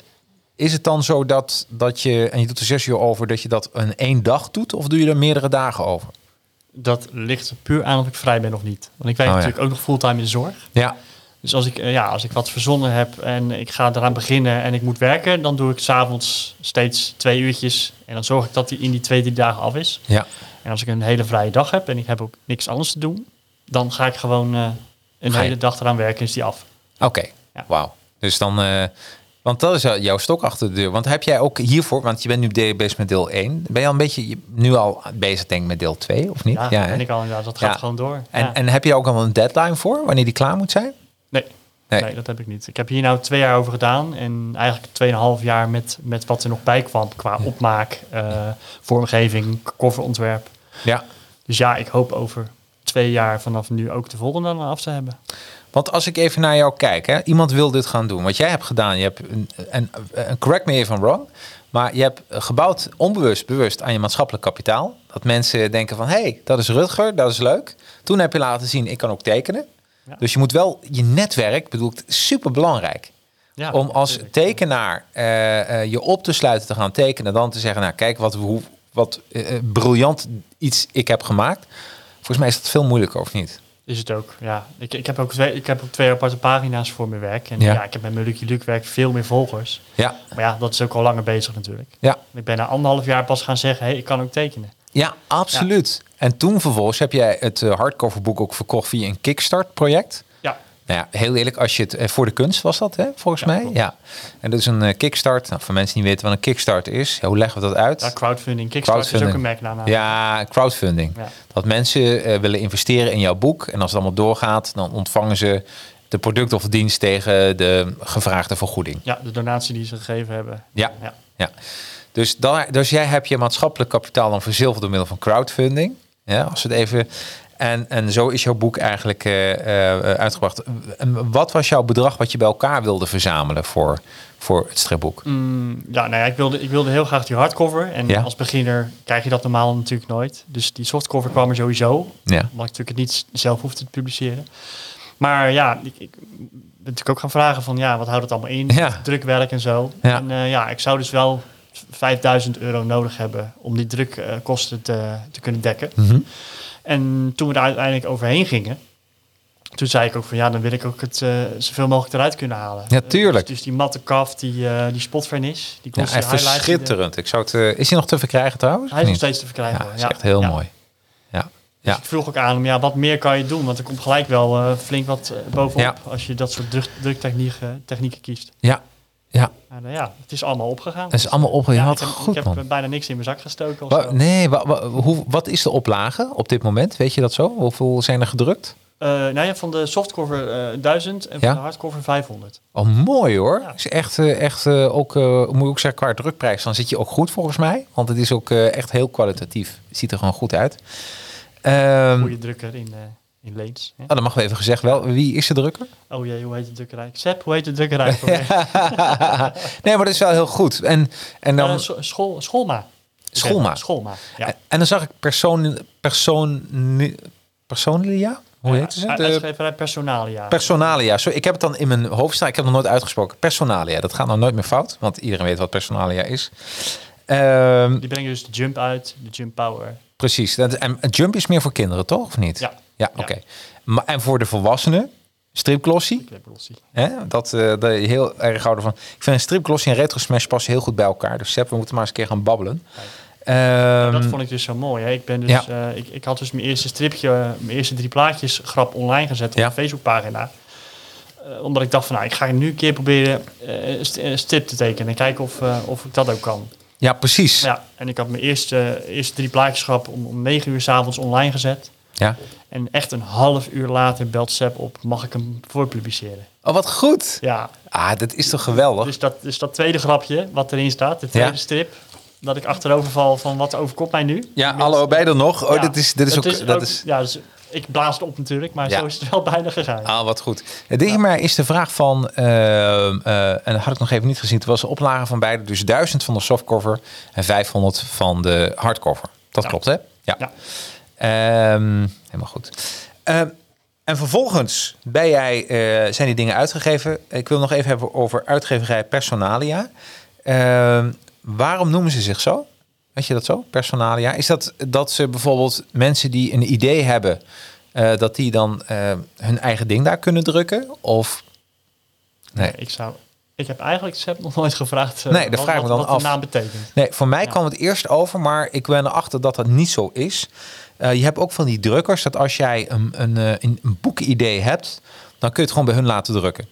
is het dan zo dat, dat je, en je doet er zes uur over, dat je dat in één dag doet? Of doe je er meerdere dagen over? Dat ligt puur aan of ik vrij ben of niet. Want ik werk Oh, ja. natuurlijk ook nog fulltime in de zorg. Ja, Dus als ik, eh, ja, als ik wat verzonnen heb en ik ga eraan beginnen en ik moet werken, dan doe ik s'avonds steeds twee uurtjes. En dan zorg ik dat die in die twee, drie dagen af is. Ja. En als ik een hele vrije dag heb en ik heb ook niks anders te doen, dan ga ik gewoon eh, een hele dag eraan werken, is die af. Oké, Ja. wauw. Dus dan, eh, want dat is jouw stok achter de deur. Want heb jij ook hiervoor, want je bent nu de- bezig met deel 1. Ben je al een beetje je- nu al bezig denk ik met deel 2 of niet? Ja, hè? ben ik al, ja dat Ja. gaat gewoon door. En, Ja. en heb je ook al een deadline voor, wanneer die klaar moet zijn? Nee, Nee. nee. dat heb ik niet. Ik heb hier nou twee jaar over gedaan en eigenlijk tweeënhalf jaar met, met wat er nog bij kwam qua opmaak, eh, vormgeving, coverontwerp. Ja. Dus ja, ik hoop over twee jaar vanaf nu ook de volgende dan af te hebben. Want als ik even naar jou kijk, hè, iemand wil dit gaan doen. Wat jij hebt gedaan, je hebt, een, en, en correct me if I'm wrong, maar je hebt gebouwd onbewust, bewust aan je maatschappelijk kapitaal. Dat mensen denken van, hé, hey, dat is Rutger, dat is leuk. Toen heb je laten zien, ik kan ook tekenen. Ja. Dus je moet wel je netwerk, bedoel ik, super belangrijk. Ja, om als tekenaar eh, eh, je op te sluiten te gaan tekenen, dan te zeggen, nou kijk wat, hoe, wat eh, briljant iets ik heb gemaakt. Volgens mij is dat veel moeilijker, of niet? Is het ook, ja. Ik, ik, heb ook twee, ik heb ook twee aparte pagina's voor mijn werk. En Ja. ja, ik heb met mijn Lucky Luke werk veel meer volgers. Ja, Maar ja, dat is ook al langer bezig natuurlijk. ja. Ik ben na anderhalf jaar pas gaan zeggen, hé, hey, ik kan ook tekenen. Ja, absoluut. En toen vervolgens heb jij het eh, hardcoverboek ook verkocht via een Kickstart-project. Ja, Nou ja, heel eerlijk, als je het eh, voor de kunst was dat, hè, volgens Ja, mij. klopt. Ja. En dat is een eh, Kickstart. Nou, voor mensen die niet weten wat een Kickstart is, hoe leggen we dat uit? ja crowdfunding. Kickstarter is ook Crowdfunding. een merknaam. Ja, crowdfunding. Ja. Dat mensen willen investeren in jouw boek. En als het allemaal doorgaat, dan ontvangen ze de product of dienst tegen de gevraagde vergoeding. Ja, de donatie die ze gegeven hebben. Ja. Ja. Ja. Dus, daar, dus jij hebt je maatschappelijk kapitaal dan verzilverd door middel van crowdfunding. Ja, als het even. En, en zo is jouw boek eigenlijk eh, eh, uitgebracht. En wat was jouw bedrag wat je bij elkaar wilde verzamelen voor, voor het stripboek? Mm, ja, nou ja, ik wilde, ik wilde heel graag die hardcover. En Ja. als beginner krijg je dat normaal natuurlijk nooit. Dus die softcover kwam er sowieso. Ja. Omdat ik natuurlijk het niet zelf hoefde te publiceren. Maar ja, ik, ik ben natuurlijk ook gaan vragen van ja, wat houdt het allemaal in? Ja. Drukwerk en zo. Ja. En eh, ja, ik zou dus wel 5000 euro nodig hebben om die drukkosten te, te kunnen dekken. Mhm. En toen we er uiteindelijk overheen gingen, toen zei ik ook van ja, dan wil ik ook het eh, zoveel mogelijk eruit kunnen halen. Ja, Eh, tuurlijk. dus, dus die matte kaf, die, eh die spotvernis, die Ja, glossy echt highlights. die- schitterend. Ik zou het, eh, is hij nog te verkrijgen trouwens? Hij is nog steeds te verkrijgen. Ja, is echt heel Ja. mooi. Ja. Dus Ja. ik vroeg ook aan hem, ja, wat meer kan je doen? Want er komt gelijk wel eh, flink wat eh, bovenop Ja. als je dat soort druk, druktechnieken technieken kiest. Ja. Ja. Uh, ja, het is allemaal opgegaan. Dat is allemaal op. Je Ja, had ik heb, goed, ik heb bijna niks in mijn zak gestoken. Of Wa- zo. nee, wa- wa- hoe, wat is de oplage op dit moment? Weet je dat zo? Hoeveel zijn er gedrukt? Eh, nou ja, van de softcover eh 1000 en Ja? van de hardcover 500. Oh, mooi hoor. Ja. Is echt, eh, echt eh, ook, eh, moet ik ook zeggen, qua drukprijs, dan zit je ook goed volgens mij. Want het is ook eh, echt heel kwalitatief. Het ziet er gewoon goed uit. Ehm, Goede drukker in, eh in Leens. hè? oh, dat mag wel even gezegd wel. Wie is de drukker? Oh jee, hoe heet de drukkerij? Sepp, hoe heet de drukkerij? voor nee, maar dat is wel heel goed. En, en dan, scho- school, schoolma. Schoolma. Schoolma, ja. en, en dan zag ik persoon, persoon, personalia? Hoe heet ze? Uh, De Uitgeverij Personalia. personalia. Sorry, ik heb het dan in mijn hoofd staan. Ik heb het nog nooit uitgesproken. Personalia. Dat gaat nou nooit meer fout. Want iedereen weet wat personalia is. Ehm, Die brengen dus de Jump uit, de Jump Power. Precies. Dat, en Jump is meer voor kinderen, toch? Of niet? Ja. Ja, Ja. oké. Maar En voor de volwassenen? Stripglossie? Clipglossie. Hè? Dat, dat je heel erg houden van. Ik vind een stripglossie en retro smash passen heel goed bij elkaar. Dus Sepp, we moeten maar eens een keer gaan babbelen. Ehm, dat vond ik dus zo mooi. Hè. Ik, ben dus, Ja. eh, ik, ik had dus mijn eerste stripje, eh, mijn eerste drie plaatjes grap online gezet op Ja. de Facebookpagina. Omdat ik dacht van, nou, ik ga nu een keer proberen een st- een strip te tekenen en kijken of, of ik dat ook kan. ja, precies. Ja. Ja, en ik had mijn eerste, eerste drie plaatjes grap om, om negen uur s'avonds online gezet. En echt een half uur later belt Sepp op, mag ik hem voorpubliceren? Oh, wat goed. Ja, Ah, dat is toch geweldig? dus dat, dus dat tweede grapje wat erin staat, de tweede Ja. strip, dat ik achterover val van wat overkomt mij nu. ja, Met- hallo, er nog? Oh, Ja, dit is, dit is ook... dat is, Ja, dus ik blaas het op natuurlijk, maar Ja. zo is het wel bijna gegaan. Ah, wat goed. Het ding maar is de vraag van, ehm, eh, en dat had ik nog even niet gezien, het was de oplage van beide, dus 1000 van de softcover en 500 van de hardcover. Dat klopt, hè? Ja. Ehm, helemaal goed. Ehm, en vervolgens ben jij, eh, zijn die dingen uitgegeven. Ik wil nog even hebben over uitgeverij Personalia. Ehm, waarom noemen ze zich zo? Weet je dat zo? Personalia. Is dat dat ze bijvoorbeeld mensen die een idee hebben eh, dat die dan eh, hun eigen ding daar kunnen drukken? Of nee? Ik zou... Ik heb eigenlijk Seb nog nooit gevraagd eh, Nee, wat, vraag ik me wat- dan wat af. de naam betekent. Nee, voor mij Ja. kwam het eerst over, maar ik ben erachter dat dat niet zo is. Eh, je hebt ook van die drukkers dat als jij een, een, eh, een, een boekidee hebt, dan kun je het gewoon bij hun laten drukken.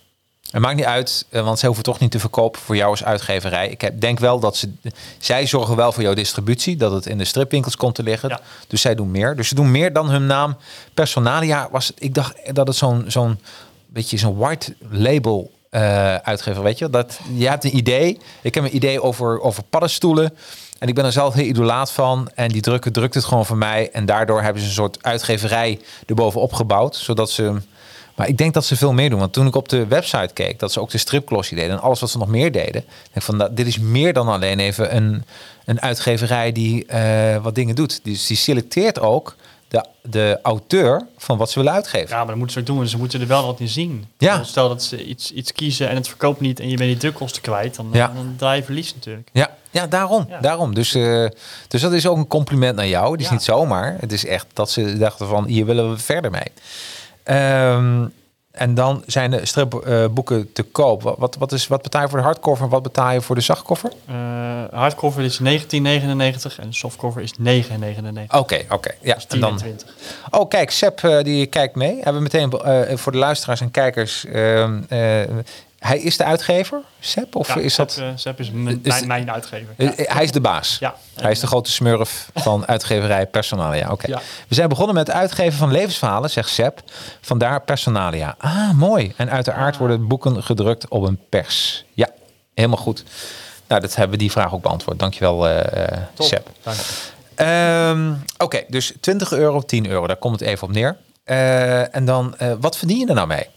Het maakt niet uit, eh, want ze hoeven toch niet te verkopen voor jou als uitgeverij. Ik heb, denk wel dat ze, zij zorgen wel voor jouw distributie, dat het in de stripwinkels komt te liggen. Ja. Dus zij doen meer. Dus ze doen meer dan hun naam. Personalia was, ik dacht dat het zo'n zo'n beetje zo'n white label uitgever, weet je? Dat je hebt een idee. Ik heb een idee over, over paddenstoelen. En ik ben er zelf heel idolaat van. En die drukken drukt het gewoon voor mij. En daardoor hebben ze een soort uitgeverij erbovenop gebouwd. Zodat ze... Maar ik denk dat ze veel meer doen. Want toen ik op de website keek, dat ze ook de stripklossie deden. En alles wat ze nog meer deden. denk van, nou, dit is meer dan alleen even een, een uitgeverij die eh, wat dingen doet. Dus die selecteert ook de, de auteur van wat ze willen uitgeven. Ja, maar dat moeten ze ook doen. Ze moeten er wel wat in zien. Ja. Stel dat ze iets, iets kiezen en het verkoopt niet en je bent die drukkosten kwijt, dan, Ja. dan draai je verlies natuurlijk. Ja, ja daarom. Ja. daarom. Dus, eh, dus dat is ook een compliment naar jou. Het is Ja. niet zomaar. Het is echt dat ze dachten van hier willen we verder mee. Ehm, en dan zijn de stripboeken te koop. Wat, wat, wat, is, wat betaal je voor de hardcover en wat betaal je voor de zachtcover? Eh, hardcover is 19,99 en softcover is 9,99. Oké, oké. Ja, Dat is en 10 dan, en 20. Oh, kijk, Seb eh, die kijkt mee. Hebben we meteen eh, voor de luisteraars en kijkers. Eh, hij is de uitgever, Seb? Of Ja, is Seb, dat. eh, Seb is mijn, Is- mijn, mijn uitgever. eh, Ja. Hij is de baas. Ja. Hij is de grote smurf van uitgeverij Personalia. Oké. Ja. We zijn begonnen met het uitgeven van levensverhalen, zegt Seb. Vandaar Personalia. Ah, mooi. En uiteraard Ah. worden boeken gedrukt op een pers. Ja, helemaal goed. Nou, dat hebben we die vraag ook beantwoord. Dankjewel, eh eh Top. Seb. Dank. Ehm, Oké, dus 20 euro, 10 euro. Daar komt het even op neer. Eh, en dan, eh, wat verdien je er nou mee?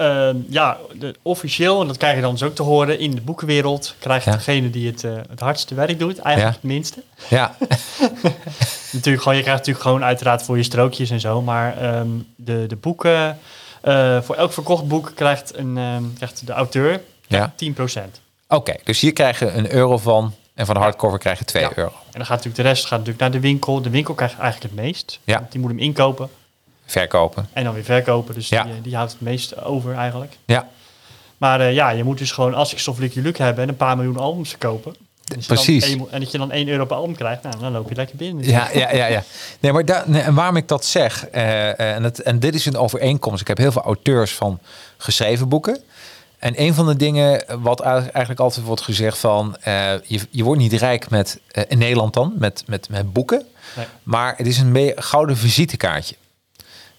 Ehm, ja, de, officieel, en dat krijg je dan dus ook te horen, in de boekenwereld krijgt Ja. degene die het, eh, het hardste werk doet, eigenlijk Ja. het minste. Ja, Natuurlijk gewoon, je krijgt natuurlijk gewoon uiteraard voor je strookjes en zo, maar ehm, de, de boeken, eh, voor elk verkocht boek krijgt, een, ehm, krijgt de auteur ja. 10%. Oké, dus hier krijg je een euro van. En van de hardcover krijg je 2 Ja. euro. En dan gaat natuurlijk de rest gaat natuurlijk naar de winkel. De winkel krijgt eigenlijk het meest. Ja. Want Die moet hem inkopen Verkopen. en dan weer verkopen. Dus Ja. die, eh, die houdt het meest over eigenlijk. Ja, Maar eh, ja, je moet dus gewoon, als ik stof Lucky Luke hebben en een paar miljoen albums verkopen. en als je dan Precies. en dat je dan 1 euro per album krijgt, nou, dan loop je lekker binnen. Ja, ja, ja, ja. Nee, maar daar, nee, en waarom ik dat zeg, eh, en, het, en dit is een overeenkomst. Ik heb heel veel auteurs van geschreven boeken. En een van de dingen wat eigenlijk altijd wordt gezegd van, je, je wordt niet rijk met, in Nederland dan, met, met, met boeken. Nee. Maar het is een meer gouden visitekaartje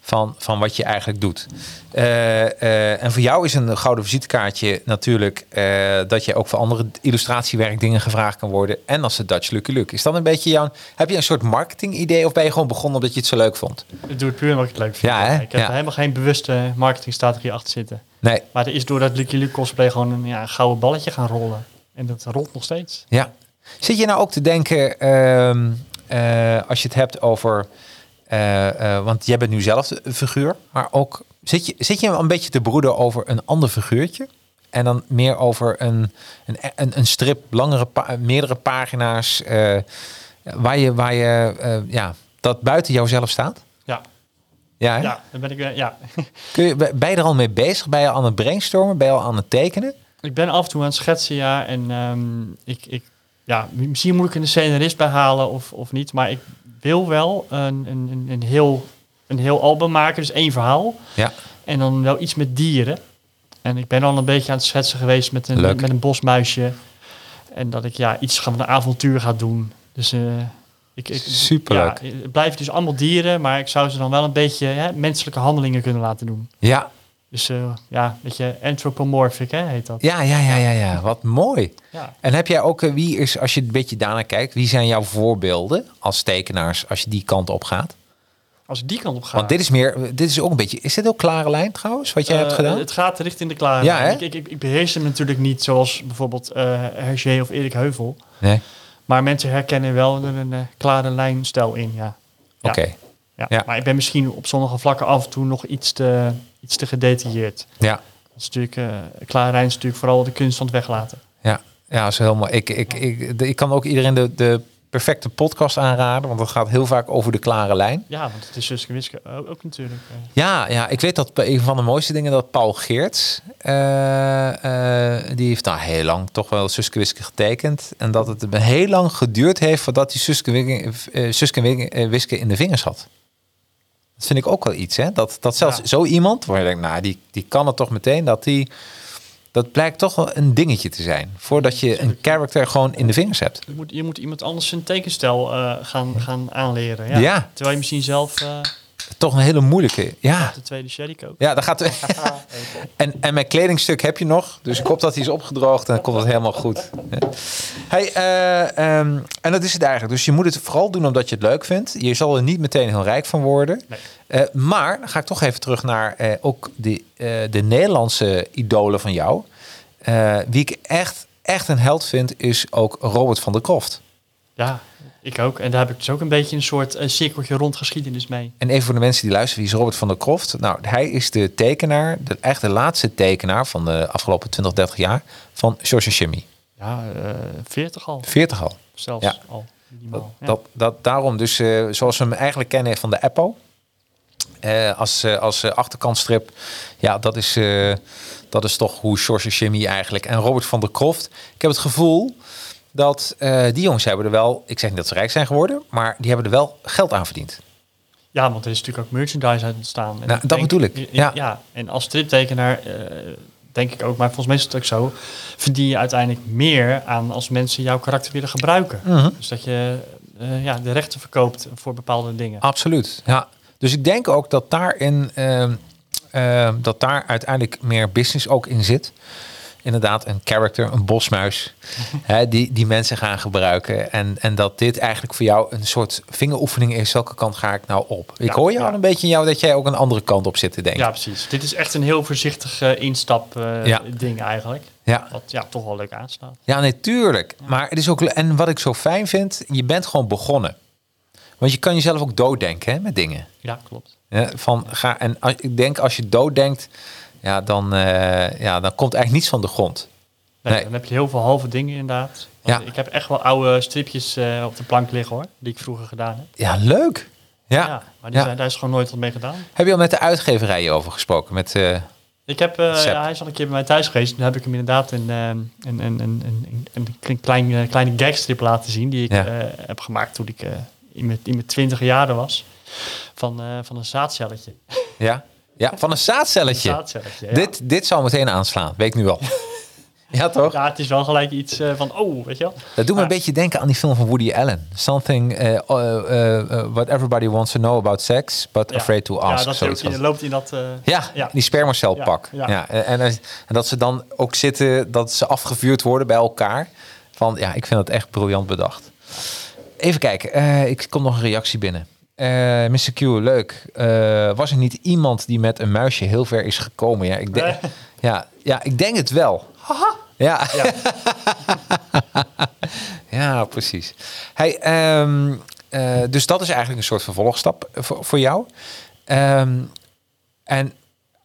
van, van wat je eigenlijk doet. Eh, eh, en voor jou is een gouden visitekaartje natuurlijk eh, dat je ook voor andere illustratiewerk dingen gevraagd kan worden. En als de Dutch Lucky Luke. Is dat een beetje jouw... Heb je een soort marketing idee of ben je gewoon begonnen omdat je het zo leuk vond? Ik doe het puur omdat ik het leuk vind. Ja, hè? Ik heb Ja. helemaal geen bewuste marketingstrategie achter zitten. Nee, Maar er is door dat Lucky Luke cosplay gewoon een, ja, een gouden balletje gaan rollen. En dat rolt nog steeds. ja. Zit je nou ook te denken, ehm, eh, als je het hebt over... eh, eh, want jij bent nu zelf de figuur, maar ook... Zit je, zit je een beetje te broeden over een ander figuurtje? En dan meer over een, een, een, een strip, langere, pa- meerdere pagina's, eh, waar je, waar je ja, dat buiten jouzelf staat? Ja, Ja, hè? ja dan ben ik... ja. Kun je, ben je er al mee bezig? Ben je aan het brainstormen? Ben je al aan het tekenen? ik ben af en toe aan het schetsen, ja. En ehm, ik, ik, ja, misschien moet ik een scenarist bij halen of, of niet. Maar ik wil wel een, een, een, een, heel, een heel album maken, dus één verhaal. Ja. En dan wel iets met dieren. En ik ben al een beetje aan het schetsen geweest met een, Leuk. met een bosmuisje. En dat ik ja, iets van een avontuur ga doen. Dus eh, ik, ik, Superleuk. Ja, het blijven dus allemaal dieren, maar ik zou ze dan wel een beetje hè, menselijke handelingen kunnen laten doen. Ja, Dus eh, ja, een beetje anthropomorphic hè, heet dat. ja, ja, ja, ja, ja. Wat mooi. Ja. En heb jij ook, eh, wie is, als je een beetje daarnaar kijkt, wie zijn jouw voorbeelden als tekenaars als je die kant op gaat? Als die kant op ga. Want dit is meer, dit is ook een beetje, is dit ook klare lijn trouwens, wat jij hebt eh, gedaan? Het gaat richting de klare. Ja, hè? ik, ik, beheers hem natuurlijk niet zoals bijvoorbeeld eh Hergé of Erik Heuvel. Nee? Maar mensen herkennen wel een klare lijnstijl in, ja. Oké. Ja. Ja. Maar ik ben misschien op sommige vlakken af en toe nog iets te, iets te gedetailleerd. Ja. Dat is natuurlijk, eh klare lijn is natuurlijk vooral de kunst van het weglaten. Ja, ja, dat is heel mooi. Ik, ik, ik, de- ik kan ook iedereen de, de perfecte podcast aanraden, want het gaat heel vaak over de klare lijn. Ja, want het is Suske Wiske ook, ook natuurlijk. eh. Ja, ja, ik weet dat een van de mooiste dingen dat Paul Geerts, eh, eh, die heeft daar heel lang toch wel Suske Wiske getekend. En dat het heel lang geduurd heeft voordat hij Suske, Wiske- eh, Suske eh, Wiske in de vingers had. Dat vind ik ook wel iets, hè? Dat, dat zelfs Ja. zo iemand, waar je denkt, nou, die, die kan het toch meteen, dat die... Dat blijkt toch wel een dingetje te zijn. Voordat je een character gewoon in de vingers hebt. Je, moet, je moet iemand anders zijn tekenstijl eh, gaan, gaan aanleren. Ja. Ja. Terwijl je misschien zelf eh, Toch een hele moeilijke. Ja, de tweede sherry koopt. ja daar gaat. en, en mijn kledingstuk heb je nog. Dus ik hoop dat hij is opgedroogd en dan komt het helemaal goed. Hey, eh, ehm, en dat is het eigenlijk. Dus je moet het vooral doen omdat je het leuk vindt. Je zal er niet meteen heel rijk van worden. Nee. Eh, maar dan ga ik toch even terug naar eh, ook de, de Nederlandse idolen van jou. Wie ik echt, echt een held vind, is ook Robert van der Kroft. Ja, ik ook. En daar heb ik dus ook een beetje een soort eh, cirkeltje rond geschiedenis mee. En even voor de mensen die luisteren, wie is Robert van der Kroft? Nou, hij is de tekenaar, de, echt de laatste tekenaar van de afgelopen 20, 30 jaar van George Jimmy. Ja, eh 40 al. 40 al. Zelfs Ja. al. Dat. Ja. dat, dat, daarom dus, eh, zoals we hem eigenlijk kennen van de Apple. als als achterkantstrip. Ja, dat is, dat is toch hoe George Jimmy eigenlijk. En Robert van der Kroft. Ik heb het gevoel dat eh, die jongens hebben er wel... Ik zeg niet dat ze rijk zijn geworden, maar die hebben er wel geld aan verdiend. Ja, want er is natuurlijk ook merchandise uit ontstaan. En Nou, dat bedoel ik, Ja. ja. en als striptekenaar eh, denk ik ook, maar volgens mij is het ook zo, verdien je uiteindelijk meer aan als mensen jouw karakter willen gebruiken. Mhm. Dus dat je eh, ja, de rechten verkoopt voor bepaalde dingen. Absoluut, ja. Dus ik denk ook dat daarin, ehm, dat daar uiteindelijk meer business ook in zit. Inderdaad, een character, een bosmuis, hè, die, die mensen gaan gebruiken. En, en dat dit eigenlijk voor jou een soort vingeroefening is. Welke kant ga ik nou op? Ik Ja, hoor je ja. al een beetje in jou dat jij ook een andere kant op zit te denken. Ja, precies. Dit is echt een heel voorzichtig eh, instap eh, Ja. ding eigenlijk. ja. Wat ja, toch wel leuk aanslaat. Ja, natuurlijk. Maar het is ook. En wat ik zo fijn vind, je bent gewoon begonnen. Want je kan jezelf ook dooddenken hè, met dingen. Ja, klopt. Ja, van, ga, en als, ik denk als je dooddenkt, ja, dan, eh, ja, dan komt eigenlijk niets van de grond. Nee, Nee. Dan heb je heel veel halve dingen inderdaad. Want Ja. Ik heb echt wel oude stripjes eh, op de plank liggen hoor, die ik vroeger gedaan heb. Ja, leuk. Ja. Ja, maar die Ja. zijn, daar is gewoon nooit wat mee gedaan. Heb je al met de uitgeverijen over gesproken? Met, eh, Ik heb, ja, hij is al een keer bij mij thuis geweest. Toen heb ik hem inderdaad een, een, een, een, een, klein, kleine gagstrip laten zien. Die ik heb gemaakt toen ik in mijn, in mijn twintig jaren was. Van, van een zaadcelletje. ja? Ja, van een zaadcelletje. Een zaadcelletje, ja. Dit, dit zou meteen aanslaan, weet ik nu al. ja, toch? Ja, het is wel gelijk iets eh, van, oh, weet je wel. Dat doet me een beetje denken aan die film van Woody Allen. Something uh, uh, uh, what everybody wants to know about sex, but Ja. afraid to ask. Ja, dat zoiets in, loopt in dat... eh, Ja, Ja. die spermacelpak. Ja, Ja, en, en, en dat ze dan ook zitten, dat ze afgevuurd worden bij elkaar. Van ja, ik vind het echt briljant bedacht. Even kijken, eh, ik kom nog een reactie binnen. Eh Mr. Q, leuk. Eh, was er niet iemand die met een muisje heel ver is gekomen? Ja, ik, denk, Nee. ja, ja, ik denk het wel. Ja. Ja. ja, precies. Hey, ehm, eh, dus dat is eigenlijk een soort vervolgstap voor, voor jou. Ehm, en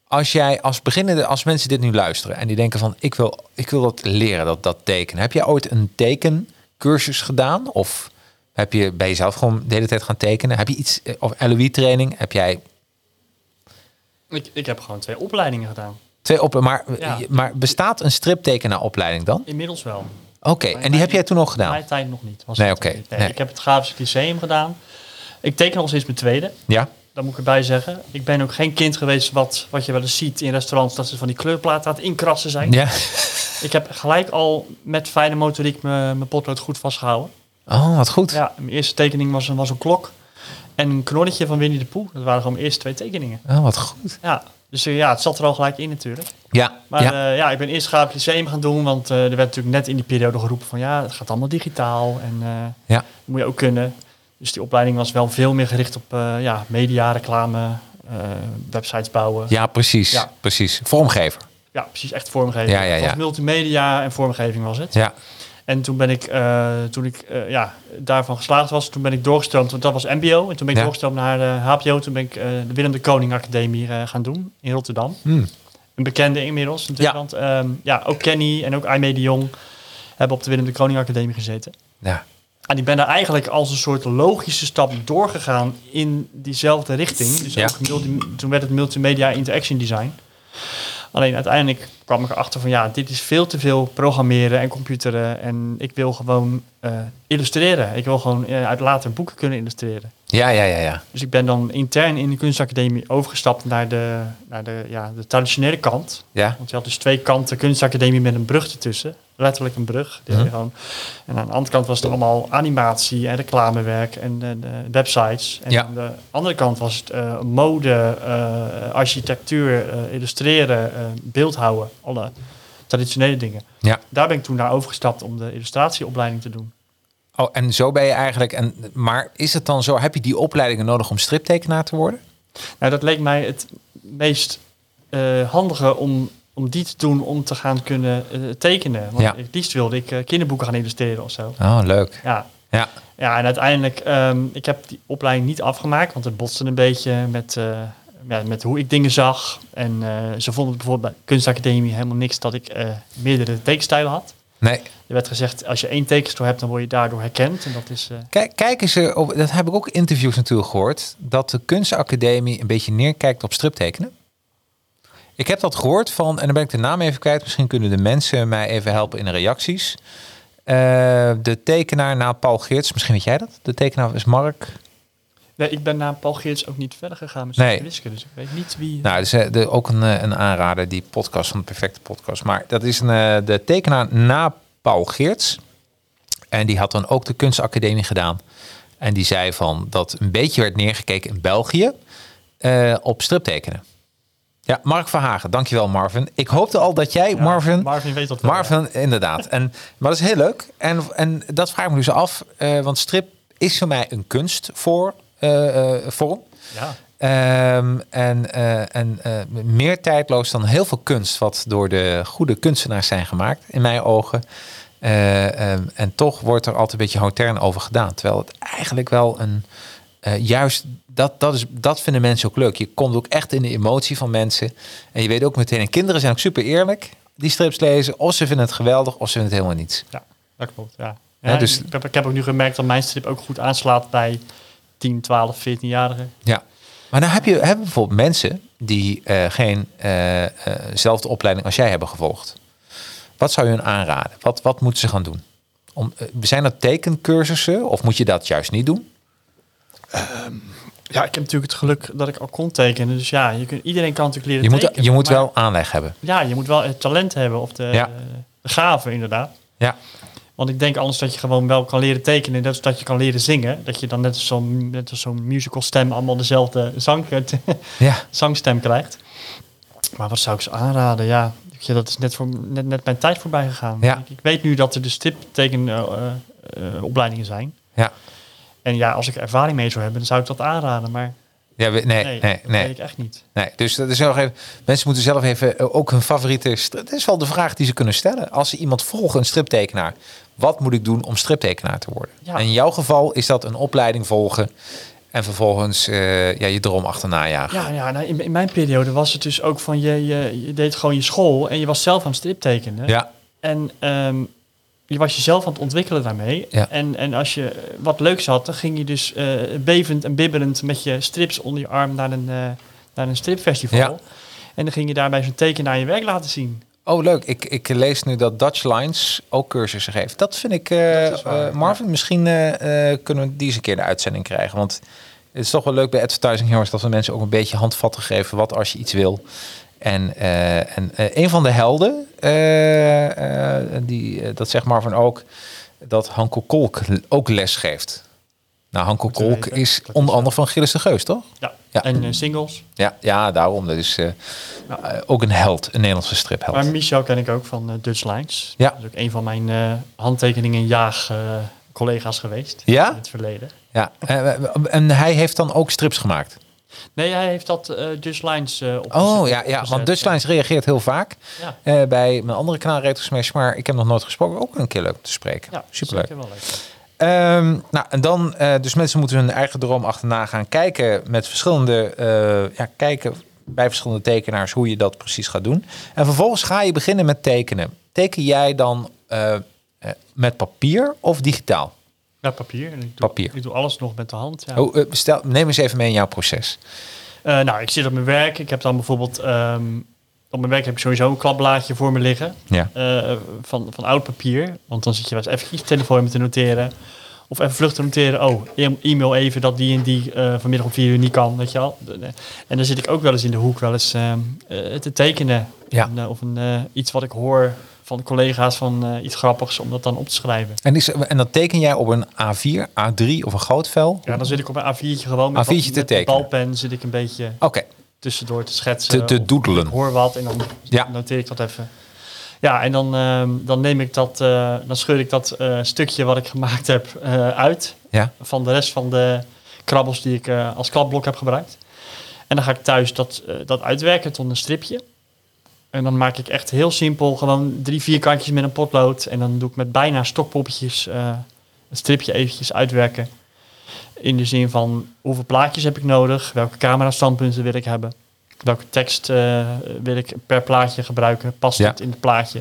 als jij als beginnende, als mensen dit nu luisteren en die denken van ik wil, ik wil dat leren, dat, dat tekenen. Heb jij ooit een tekencursus gedaan? Of heb je bij jezelf gewoon de hele tijd gaan tekenen? Heb je iets, eh, of LOE training? Heb jij ik, ik heb gewoon twee opleidingen gedaan. twee op, maar, Ja. maar bestaat een striptekenaar-opleiding dan? Inmiddels wel. Oké, en die heb jij toen nog gedaan? Mijn tijd nog niet. Was Nee, oké. Nee, Nee. Ik heb het Grafisch Lyceum gedaan. Ik teken al sinds mijn tweede. Ja? Dat moet ik erbij zeggen. Ik ben ook geen kind geweest wat, wat je wel eens ziet in restaurants. Dat ze van die kleurplaten aan het inkrassen zijn. Ja. Ik heb gelijk al met fijne motoriek mijn potlood goed vastgehouden. Oh, wat goed. Ja, mijn eerste tekening was, een- was een klok. En een knonnetje van Winnie de Pooh. Dat waren gewoon mijn eerste twee tekeningen. Oh, wat goed. Ja, dus eh, ja, het zat er al gelijk in natuurlijk. Ja, Maar ja. ja, ja ik ben eerst Grafisch Lyceum gaan doen. Want eh, er werd natuurlijk net in die periode geroepen van... Ja, het gaat allemaal digitaal. En eh, ja. dat moet je ook kunnen. Dus die opleiding was wel veel meer gericht op eh, ja, media, reclame, eh, websites bouwen. ja, precies. Ja. Precies. Vormgever. Ja, precies, echt vormgeving. Ja, ja, ja. multimedia en vormgeving was het. Ja. En toen ben ik, eh, toen ik eh, ja, daarvan geslaagd was, toen ben ik doorgestroomd, want dat was mbo. En toen ben ik Ja. doorgestroomd naar de HBO. Toen ben ik eh, de Willem de Koning Academie gaan doen in Rotterdam. Hmm. Een bekende inmiddels natuurlijk. Ja. Want ehm, ja, ook Kenny en ook Aimee de Jong hebben op de Willem de Koning Academie gezeten. ja. En ik ben daar eigenlijk als een soort logische stap doorgegaan in diezelfde richting. Dus Ja. ook multi- toen werd het multimedia interaction design. Alleen uiteindelijk kwam ik erachter van ja, dit is veel te veel programmeren en computeren. En ik wil gewoon eh, illustreren. Ik wil gewoon eh, uit later boeken kunnen illustreren. Ja, ja, ja, ja. Dus ik ben dan intern in de kunstacademie overgestapt naar de, naar de, ja, de traditionele kant. Ja, Want je had dus twee kanten kunstacademie met een brug ertussen. Letterlijk een brug. Die gewoon. En aan de andere kant was het allemaal animatie en reclamewerk en de websites. En Ja. aan de andere kant was het eh, mode, eh, architectuur, eh, illustreren, beeldhouden. Alle traditionele dingen. ja. Daar ben ik toen naar overgestapt om de illustratieopleiding te doen. Oh, en zo ben je eigenlijk. En, maar is het dan zo? Heb je die opleidingen nodig om striptekenaar te worden? Nou, dat leek mij het meest eh, handige om, om die te doen om te gaan kunnen eh, tekenen. Want Ja. het liefst wilde ik eh, kinderboeken gaan illustreren of zo. Oh, leuk. Ja, Ja, ja en uiteindelijk, ehm ik heb die opleiding niet afgemaakt, want het botste een beetje met, ja, met hoe ik dingen zag. En ze vonden bijvoorbeeld bij kunstacademie helemaal niks dat ik meerdere tekenstijlen had. nee. Er werd gezegd, als je één tekenstijl hebt, dan word je daardoor herkend. En dat is... eh, Kijk, kijken ze, op, dat heb ik ook in interviews natuurlijk gehoord, dat de kunstacademie een beetje neerkijkt op striptekenen. Ik heb dat gehoord van, en dan ben ik de naam even kwijt, misschien kunnen de mensen mij even helpen in de reacties. Eh, de tekenaar na Paul Geerts, misschien weet jij dat? De tekenaar is Mark. nee, ik ben na Paul Geerts ook niet verder gegaan met Nee. wiskunde, dus ik weet niet wie... Nou, dus eh, de, ook een, eh, een aanrader, die podcast van de perfecte podcast. Maar dat is een, eh, de tekenaar na Paul Geerts. En die had dan ook de kunstacademie gedaan. En die zei van dat een beetje werd neergekeken in België eh, op striptekenen. Ja, Mark Verhagen, dankjewel Marvin. Ik hoopte al dat jij, Ja, Marvin, Marvin weet dat wel. Marvin, inderdaad. En, maar dat is heel leuk. En, en dat vraag ik me dus af, eh, want strip is voor mij een kunstvorm. eh, vorm. Ja. Ehm, en eh, en eh, meer tijdloos dan heel veel kunst wat door de goede kunstenaars zijn gemaakt, in mijn ogen. Eh, ehm, en toch wordt er altijd een beetje hotern over gedaan. Terwijl het eigenlijk wel een. juist dat, dat, is, dat vinden mensen ook leuk. Je komt ook echt in de emotie van mensen. En je weet ook meteen, en kinderen zijn ook super eerlijk. Die strips lezen, of ze vinden het geweldig, of ze vinden het helemaal niets. Ja, dat klopt. Ja. Ja, Ja, dus- ik, heb, ik heb ook nu gemerkt dat mijn strip ook goed aanslaat bij 10, 12, 14-jarigen. Ja. Maar dan heb je hebben bijvoorbeeld mensen die eh, geen eh, eh, zelfde opleiding als jij hebben gevolgd. Wat zou je hun aanraden? Wat, wat moeten ze gaan doen? Om, zijn er tekencursussen of moet je dat juist niet doen? Ja, ik heb natuurlijk het geluk dat ik al kon tekenen. Dus ja, je kunt, iedereen kan natuurlijk leren Je moet, tekenen. je moet maar- wel aanleg hebben. Ja, je moet wel het talent hebben of de, Ja. de gave inderdaad. Ja, Want ik denk anders dat je gewoon wel kan leren tekenen. Dat dat je kan leren zingen. Dat je dan net als zo'n, net als zo'n musical stem allemaal dezelfde zang, ja. zangstem krijgt. Maar wat zou ik ze aanraden? Ja, dat is net, voor, net, net mijn tijd voorbij gegaan. Ja. Ik, ik weet nu dat er de stiptekenopleidingen zijn. ja. En ja, als ik er ervaring mee zou hebben, dan zou ik dat aanraden. Maar ja we- nee, nee, nee, dat nee, weet ik echt niet. nee. Dus dat is nog even, mensen moeten zelf even eh, ook hun favoriete. Dat is wel de vraag die ze kunnen stellen. Als ze iemand volgen, een striptekenaar. Wat moet ik doen om striptekenaar te worden? Ja. En in jouw geval is dat een opleiding volgen. En vervolgens eh, ja, je droom achterna jagen. Ja, ja nou, in, in mijn periode was het dus ook van je, je, je deed gewoon je school en je was zelf aan het striptekenen. Ja, En ehm, je was jezelf aan het ontwikkelen daarmee. Ja. En, en als je wat leuks had, dan ging je dus eh, bevend en bibberend met je strips onder je arm naar een, eh, naar een stripfestival. Ja. En dan ging je daarbij zo'n tekenaar je werk laten zien. Oh, leuk. Ik, ik lees nu dat Dutch Lines ook cursussen geeft. Dat vind ik, eh, Dat is waar, eh, Marvin, misschien eh, eh, kunnen we die eens een keer in de uitzending krijgen. Want het is toch wel leuk bij Advertising Heroes dat we mensen ook een beetje handvatten geven. Wat als je iets wil. En, eh, en eh, een van de helden, eh, eh, die, dat zegt Marvin ook, dat Hanko Kolk ook les geeft. Nou, Hanko Kolk weten. is onder andere van Gilles de Geus, toch? Ja. Ja. En singles. Ja, ja daarom. Dat is ook een held, een Nederlandse stripheld. Maar Michel ken ik ook van Dutch Lines. Ja. Dat is ook een van mijn eh, handtekeningen jaag eh, collega's geweest. Ja? In het verleden. Ja, en hij heeft dan ook strips gemaakt. Nee, hij heeft dat eh Dutch Lines eh Oh ja, ja want Dutch Lines reageert heel vaak Ja, eh, bij mijn andere kanaal Retro Smash, maar ik heb nog nooit gesproken. Ook een keer leuk te spreken. ja Superleuk. wel leuk. Ehm, nou, en dan, dus mensen moeten hun eigen droom achterna gaan kijken met verschillende, ja, kijken bij verschillende tekenaars hoe je dat precies gaat doen. En vervolgens ga je beginnen met tekenen. Teken jij dan met papier of digitaal? Ja, papier. En ik doe, Papier. Ik doe alles nog met de hand. Ja. Oh, eh, stel, neem eens even mee in jouw proces. Eh, nou, ik zit op mijn werk. Ik heb dan bijvoorbeeld... ehm, op mijn werk heb ik sowieso een klapblaadje voor me liggen. Ja. eh, van, van oud papier. Want dan zit je wel eens even je telefoon met te noteren. Of even vlug te noteren. Oh, e- e-mail even dat die en die vanmiddag om vier uur niet kan. Weet je de- En dan zit ik ook wel eens in de hoek wel eens ehm, eh, te tekenen. Ja. Of een, iets wat ik hoor van collega's van eh, iets grappigs om dat dan op te schrijven. En, is, en dat teken jij op een A4, A3 of een groot vel? Ja, dan zit ik op een A4'tje gewoon met, A4'tje wat- te met tekenen. balpen zit ik een beetje Oké, tussendoor te schetsen. te, te doedelen. hoor wat en dan Ja. noteer ik dat even. Ja, en dan, ehm, dan neem ik dat, eh, dan scheur ik dat eh, stukje wat ik gemaakt heb uit Ja. van de rest van de krabbels die ik als klapblok heb gebruikt. En dan ga ik thuis dat, dat uitwerken tot een stripje. En dan maak ik echt heel simpel gewoon drie vierkantjes met een potlood. En dan doe ik met bijna stokpoppetjes eh, een stripje eventjes uitwerken. In de zin van hoeveel plaatjes heb ik nodig? Welke camera standpunten wil ik hebben? Welke tekst eh, wil ik per plaatje gebruiken? Past Ja. het in het plaatje?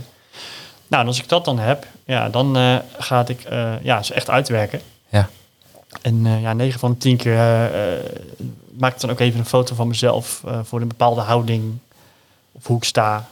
Nou, en als ik dat dan heb, ja, dan eh, ga ik ja, ze echt uitwerken. Ja. En ja, 9 van de 10 keer maak ik dan ook even een foto van mezelf voor een bepaalde houding of hoe ik sta.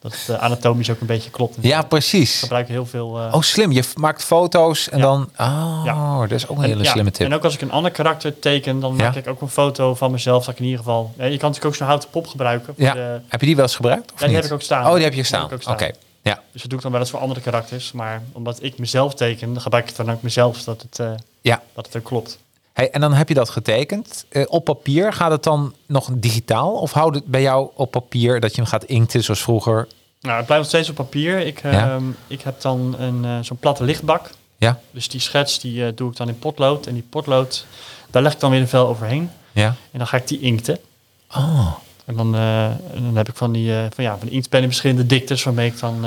Dat het eh, anatomisch ook een beetje klopt. Ja, Ik precies. gebruik heel veel. eh, Oh, slim. Je maakt foto's en Ja. dan... Oh, Ja. dat is ook een en, hele ja, slimme tip. En ook als ik een ander karakter teken, dan maak ik ook een foto van mezelf. Dat ik in ieder geval. Je kan natuurlijk ook zo'n houten pop gebruiken. Ja. de- Heb je die wel eens gebruikt? Of Ja, die niet? heb ik ook staan. Oh, die heb je staan. Oké. Ja. Dus dat doe ik dan wel eens voor andere karakters. Maar omdat ik mezelf teken, dan gebruik ik dan ook mezelf dat het, eh, Ja. dat het ook klopt. Hey, en dan heb je dat getekend. Eh, op papier gaat het dan nog digitaal? Of houdt het bij jou op papier dat je hem gaat inkten zoals vroeger? Nou, het blijft nog steeds op papier. Ik, Ja. ehm, ik heb dan een, eh, zo'n platte lichtbak. Ja. Dus die schets die, eh, doe ik dan in potlood. En die potlood, daar leg ik dan weer een vel overheen. Ja. En dan ga ik die inkten. Oh. En dan, dan heb ik van die, van, ja, van die inktpennen in verschillende diktes waarmee ik dan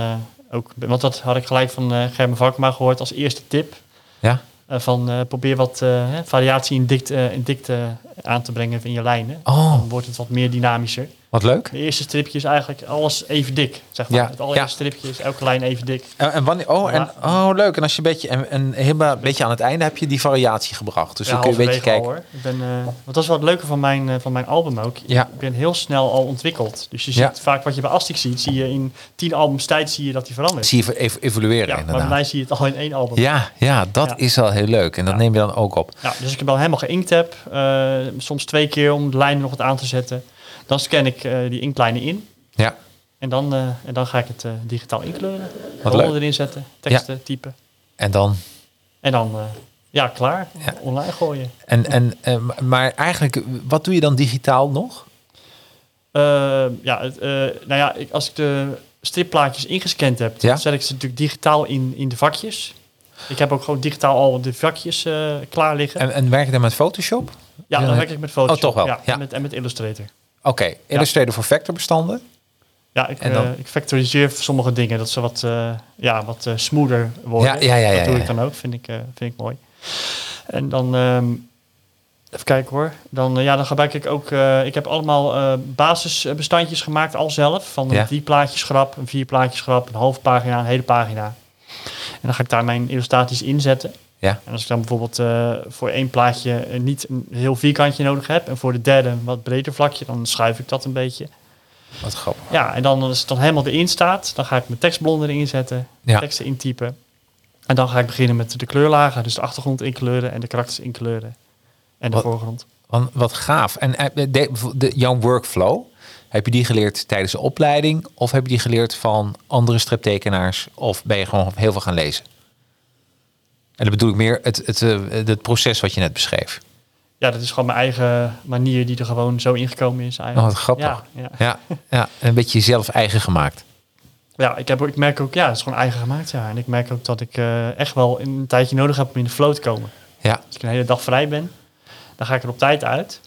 ook... Want dat had ik gelijk van Gerben Valkema gehoord als eerste tip. Ja. Eh, van eh, probeer wat eh, variatie in dikte, in dikte aan te brengen in je lijnen. Oh. Dan wordt het wat meer dynamischer. Wat leuk. De eerste stripje is eigenlijk alles even dik. Zeg maar. Ja, Het allereerste stripje is elke lijn even dik. En, en wanneer, oh, en, oh, leuk. En als je een beetje, en, en helemaal een beetje aan het einde heb je die variatie gebracht. Dus dan kun je een beetje kijken. al, hoor. Ik ben, eh, want dat is wel het leuke van mijn, eh, van mijn album ook. Ja. Ik ben heel snel al ontwikkeld. Dus je ziet vaak wat je bij Astic ziet, zie je in tien albums tijd zie je dat die verandert. Zie je ev- evolueren Ja, maar bij inderdaad. mij zie je het al in één album. Ja, ja, dat is wel heel leuk. En dat neem je dan ook op. Ja, dus ik heb al helemaal geïnkt heb, eh, soms twee keer om de lijnen nog wat aan te zetten. Dan scan ik eh, die inktlijnen in. Ja. En dan, eh, en dan ga ik het eh, digitaal inkleuren. Wat leuk. erin zetten, teksten typen. En dan... En dan, ja, klaar. Ja. Online gooien. En, en, maar eigenlijk, wat doe je dan digitaal nog? Ja, nou ja, ik, als ik de stripplaatjes ingescand heb, Ja. zet ik ze natuurlijk digitaal in, in de vakjes. Ik heb ook gewoon digitaal al de vakjes klaar liggen. En, en werk je dan met Photoshop? ja, ja, dan werk ik met Photoshop. Oh, toch wel, Ja, ja. En, met, en met Illustrator. Oké, Illustrator voor vectorbestanden. Ja, ik, En dan- eh, ik factoriseer sommige dingen, dat ze wat, eh, ja, wat eh, smoother worden. Ja, ja, ja, ja, dat doe ik dan ook, vind ik, vind ik mooi. En dan, ehm, even kijken hoor. Dan, ja, dan gebruik ik ook, ik heb allemaal basisbestandjes gemaakt al zelf. Van een drie plaatjes grap, een vier plaatjes grap, een half pagina, een hele pagina. En dan ga ik daar mijn illustraties inzetten. Ja. En als ik dan bijvoorbeeld eh, voor één plaatje eh, niet een heel vierkantje nodig heb en voor de derde een wat breder vlakje, dan schuif ik dat een beetje. Wat grappig. Ja, en dan als het dan helemaal erin staat, dan ga ik mijn tekstblond erin zetten, Ja. teksten intypen. En dan ga ik beginnen met de kleurlagen, dus de achtergrond inkleuren en de karakters inkleuren. En de Wat- voorgrond. Wat, wat gaaf. En eh, de, de, jouw workflow, heb je die geleerd tijdens de opleiding? Of heb je die geleerd van andere striptekenaars? Of ben je gewoon heel veel gaan lezen? En dat bedoel ik meer het, het, eh, het proces wat je net beschreef. Ja, dat is gewoon mijn eigen manier die er gewoon zo ingekomen is Oh, eigenlijk. wat grappig. Ja, ja. Ja, ja, en een beetje jezelf eigen gemaakt. ja ik, heb, ik merk ook, ja, het is gewoon eigen gemaakt. Ja. En ik merk ook dat ik eh, echt wel een tijdje nodig heb om in de flow te komen. Ja, Als ik een hele dag vrij ben, dan ga ik er op tijd uit.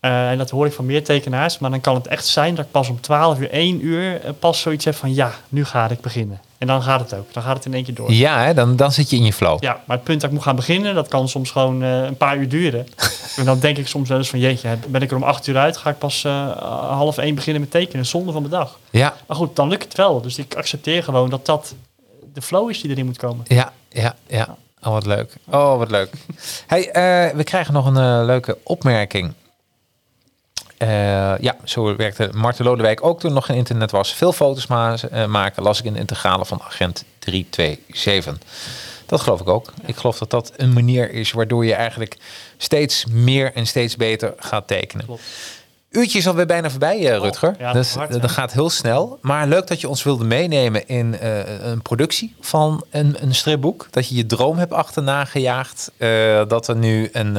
Eh, en dat hoor ik van meer tekenaars. Maar dan kan het echt zijn dat ik pas om 12 uur, 1 uur eh, pas zoiets heb van ja, nu ga ik beginnen. En dan gaat het ook. Dan gaat het in één keer door. ja hè, dan, dan zit je in je flow. Ja, maar het punt dat ik moet gaan beginnen, dat kan soms gewoon eh, een paar uur duren. en dan denk ik soms wel eens van jeetje, ben ik er om 8 uur uit, ga ik pas half 1 beginnen met tekenen, zonde van de dag. Ja, Maar goed, dan lukt het wel. Dus ik accepteer gewoon dat dat de flow is die erin moet komen. ja, ja, ja. Oh, wat leuk. Oh, wat leuk. Hey, we krijgen nog een leuke opmerking. Eh, ja, zo werkte Marten Lodewijk ook toen nog geen internet was. Veel foto's ma eh, maken, las ik in de integrale van agent 327. Dat geloof ik ook. Ik geloof dat dat een manier is waardoor je eigenlijk steeds meer en steeds beter gaat tekenen. Klopt. Uurtje is alweer bijna voorbij, eh, Rutger. ja, hard, dat hè? gaat heel snel. Maar leuk dat je ons wilde meenemen in een productie van een, een stripboek. Dat je je droom hebt achterna gejaagd. Dat er nu een,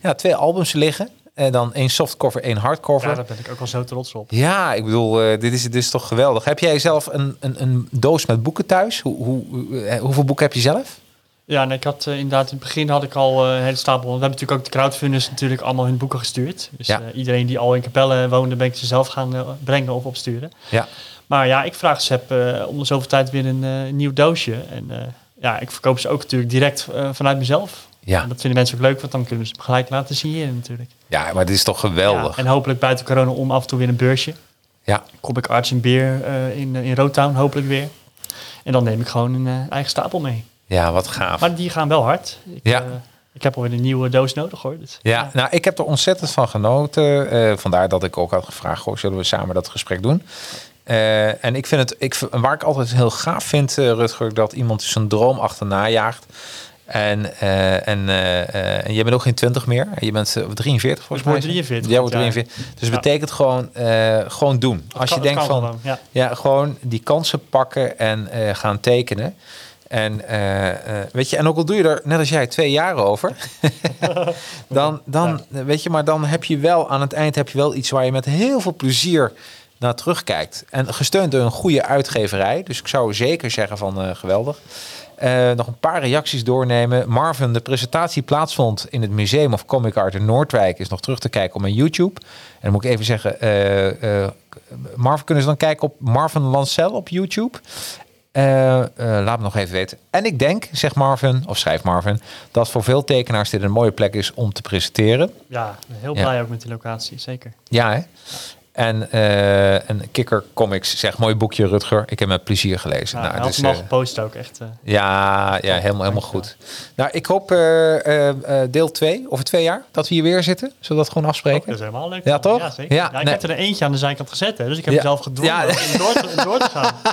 ja, twee albums liggen. En dan één softcover, één hardcover. Ja, Ja, daar ben ik ook wel zo trots op. ik bedoel, eh, dit is dit is toch geweldig. Heb jij zelf een, een, een doos met boeken thuis? Hoe, hoe, hoe- eh, hoeveel boeken heb je zelf? Ja, en ik had eh, inderdaad in het begin had ik al eh, een hele stapel. We hebben natuurlijk ook de crowdfunders natuurlijk allemaal hun boeken gestuurd. Dus Ja. eh, iedereen die al in Capelle woonde, ben ik ze zelf gaan eh, brengen of opsturen. Ja. Maar ja, ik vraag Sepp eh om de zoveel tijd weer een eh, nieuw doosje. En eh, ja, ik verkoop ze ook natuurlijk direct eh, vanuit mezelf. Ja. En dat vinden mensen ook leuk, want dan kunnen ze hem gelijk laten signeren natuurlijk. ja, maar dit is toch geweldig. Ja, en hopelijk buiten corona om af en toe weer een beursje. Ja, ik Arts en Beer eh, in, in Roadtown, hopelijk weer. En dan neem ik gewoon een eh, eigen stapel mee. ja wat gaaf. Maar die gaan wel hard. Ik, Ja. eh, ik heb alweer een nieuwe doos nodig hoor. Dus, Ja, nou, ik heb er ontzettend van genoten. Eh, vandaar dat ik ook had gevraagd, goh, zullen we samen dat gesprek doen? Eh, en ik vind het, ik, waar ik altijd heel gaaf vind, eh, Rutger, dat iemand zijn droom achterna jaagt. En, eh, en, eh, eh, en je bent ook geen 20 meer. Je bent eh, 43 volgens mij. word 43 Jij wordt dit jaar. 43. Dus Ja. betekent gewoon, gewoon doen. Als je denkt van, ja. ja, gewoon die kansen pakken en gaan tekenen. En weet je, en ook al doe je er net als jij twee jaar over, dan, dan weet je, maar dan heb je wel aan het eind heb je wel iets waar je met heel veel plezier naar terugkijkt. En gesteund door een goede uitgeverij. Dus ik zou zeker zeggen van geweldig. Eh, nog een paar reacties doornemen. Marvin, de presentatie plaatsvond in het Museum of Comic Art in Noordwijk. Is nog terug te kijken op mijn YouTube. En dan moet ik even zeggen, eh, eh, Marvin, kunnen ze dan kijken op Marvin Lancel op YouTube? Laat me nog even weten. En ik denk, zegt Marvin, of schrijft Marvin, dat voor veel tekenaars dit een mooie plek is om te presenteren. Ja, heel Ja. blij ook met die locatie, zeker. Ja, hè? En, eh en Kikker Comics zegt, mooi boekje Rutger. Ik heb met plezier gelezen. Ja, nou, hij dus, eh, gepost ook echt. eh, ja, ja, helemaal, helemaal goed. Nou, ik hoop eh, deel 2, over twee jaar, dat we hier weer zitten. Zullen we dat gewoon dat afspreken? is helemaal leuk. Ja, toch? Ja, zeker. Ja, Ja, ik nee. heb er een eentje aan de zijkant gezet, hè, dus ik heb mezelf gedwongen Ja. om door te, door te gaan.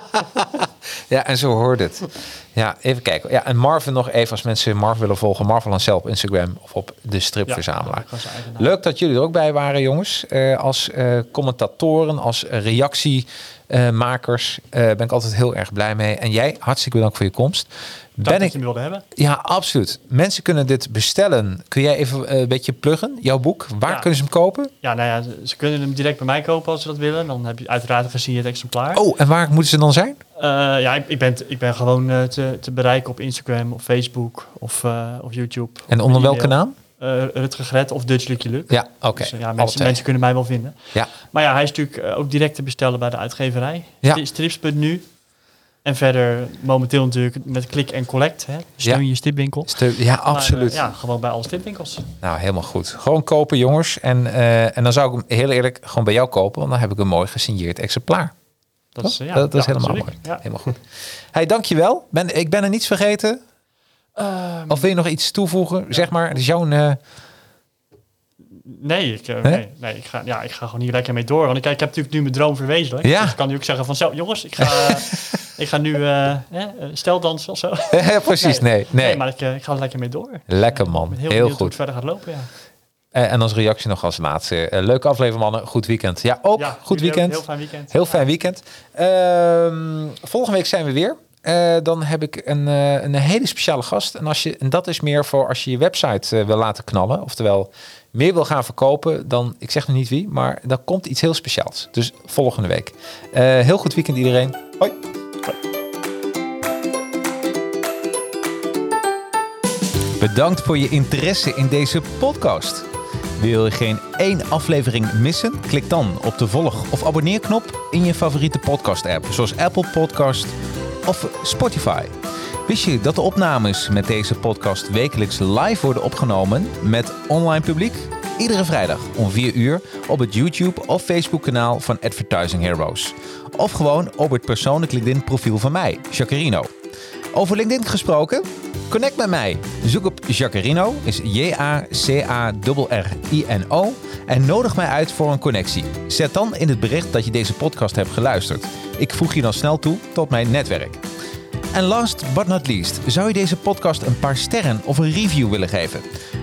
Ja, en zo hoort het. Ja, even kijken. Ja, en Marvin nog even, als mensen Marvin willen volgen, Marvin Lancel op Instagram of op de stripverzamelaar. Ja. Leuk dat jullie er ook bij waren, jongens. Eh, als eh, commentatoren, als reactiemakers eh, ben ik altijd heel erg blij mee. En jij, hartstikke bedankt voor je komst. Ben dat ik, wilde hebben. ja, absoluut. Mensen kunnen dit bestellen. Kun jij even eh, een beetje pluggen, jouw boek? Waar Ja. kunnen ze hem kopen? Ja, nou ja, ze- kunnen hem direct bij mij kopen als ze dat willen. Dan heb je uiteraard een gesigneerd exemplaar. Oh, en waar moeten ze dan zijn? Eh, ja, ik, ik, ben, ik ben gewoon eh, te, te bereiken op Instagram, of Facebook of, of YouTube. En onder welke naam? Eh, Rutger Gret of Dutch Lucky Luke. Ja, oké. Dus, ja, Alle mensen, kunnen mij wel vinden. Ja. Maar ja, hij is natuurlijk ook direct te bestellen bij de uitgeverij. Ja. Stri- Strips.nu. En verder momenteel natuurlijk met klik en collect. Hè. Steun Ja. je stripwinkel. Ste- Ja, Maar, absoluut. eh, ja, gewoon bij alle stripwinkels. Nou, helemaal goed. Gewoon kopen, jongens. En, eh, en dan zou ik hem heel eerlijk gewoon bij jou kopen, want dan heb ik een mooi gesigneerd exemplaar. Dat is, eh, ja, dat, dat is helemaal mooi. Ja. Helemaal goed. Hey, dankjewel. Ben, ik ben er niets vergeten. Ehm, Of wil je nog iets toevoegen? Zeg maar, het is jouw... Nee, ik, eh, nee, nee ik, ga, ja, ik ga gewoon hier lekker mee door. Want ik, ik heb natuurlijk nu mijn droom verwezenlijkt. Ja. Dus ik kan nu ook zeggen van zo, jongens, ik ga, ik ga nu eh eh, steldansen of zo. precies, nee. nee. Nee, maar ik, ik ga er lekker mee door. Lekker man. Heel, heel, benieuwd hoe goed. het verder gaat lopen, ja. En als reactie nog als laatste. leuke aflevering mannen. Goed weekend. Ja, ook. ja goed weekend. Heel fijn weekend. Heel fijn weekend. Ehm, volgende week zijn we weer. Dan heb ik een, een hele speciale gast. En, als je, en dat is meer voor als je je website wil laten knallen. Oftewel meer wil gaan verkopen. Dan, ik zeg nog niet wie, maar dan komt iets heel speciaals. Dus volgende week. Eh, heel goed weekend iedereen. Hoi. Bedankt voor je interesse in deze podcast. Wil je geen één aflevering missen? Klik dan op de volg- of abonneerknop in je favoriete podcast-app, zoals Apple Podcast of Spotify. Wist je dat de opnames met deze podcast wekelijks live worden opgenomen met online publiek? Iedere vrijdag om 4 uur op het YouTube of Facebook kanaal van Advertising Heroes. Of gewoon op het persoonlijk LinkedIn profiel van mij, Jacarino. Over LinkedIn gesproken? Connect met mij. Zoek op Jacarino, is J-A-C-A-R-R-I-N-O. En nodig mij uit voor een connectie. Zet dan in het bericht dat je deze podcast hebt geluisterd. Ik voeg je dan snel toe tot mijn netwerk. En last but not least, zou je deze podcast een paar sterren of een review willen geven?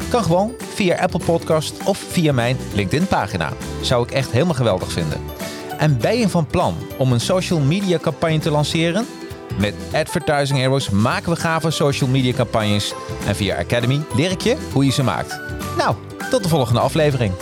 Kan gewoon via Apple Podcast of via mijn LinkedIn pagina. Zou ik echt helemaal geweldig vinden. En ben je van plan om een social media campagne te lanceren? Met Advertising Heroes maken we gave social media campagnes. En via Academy leer ik je hoe je ze maakt. Nou, tot de volgende aflevering.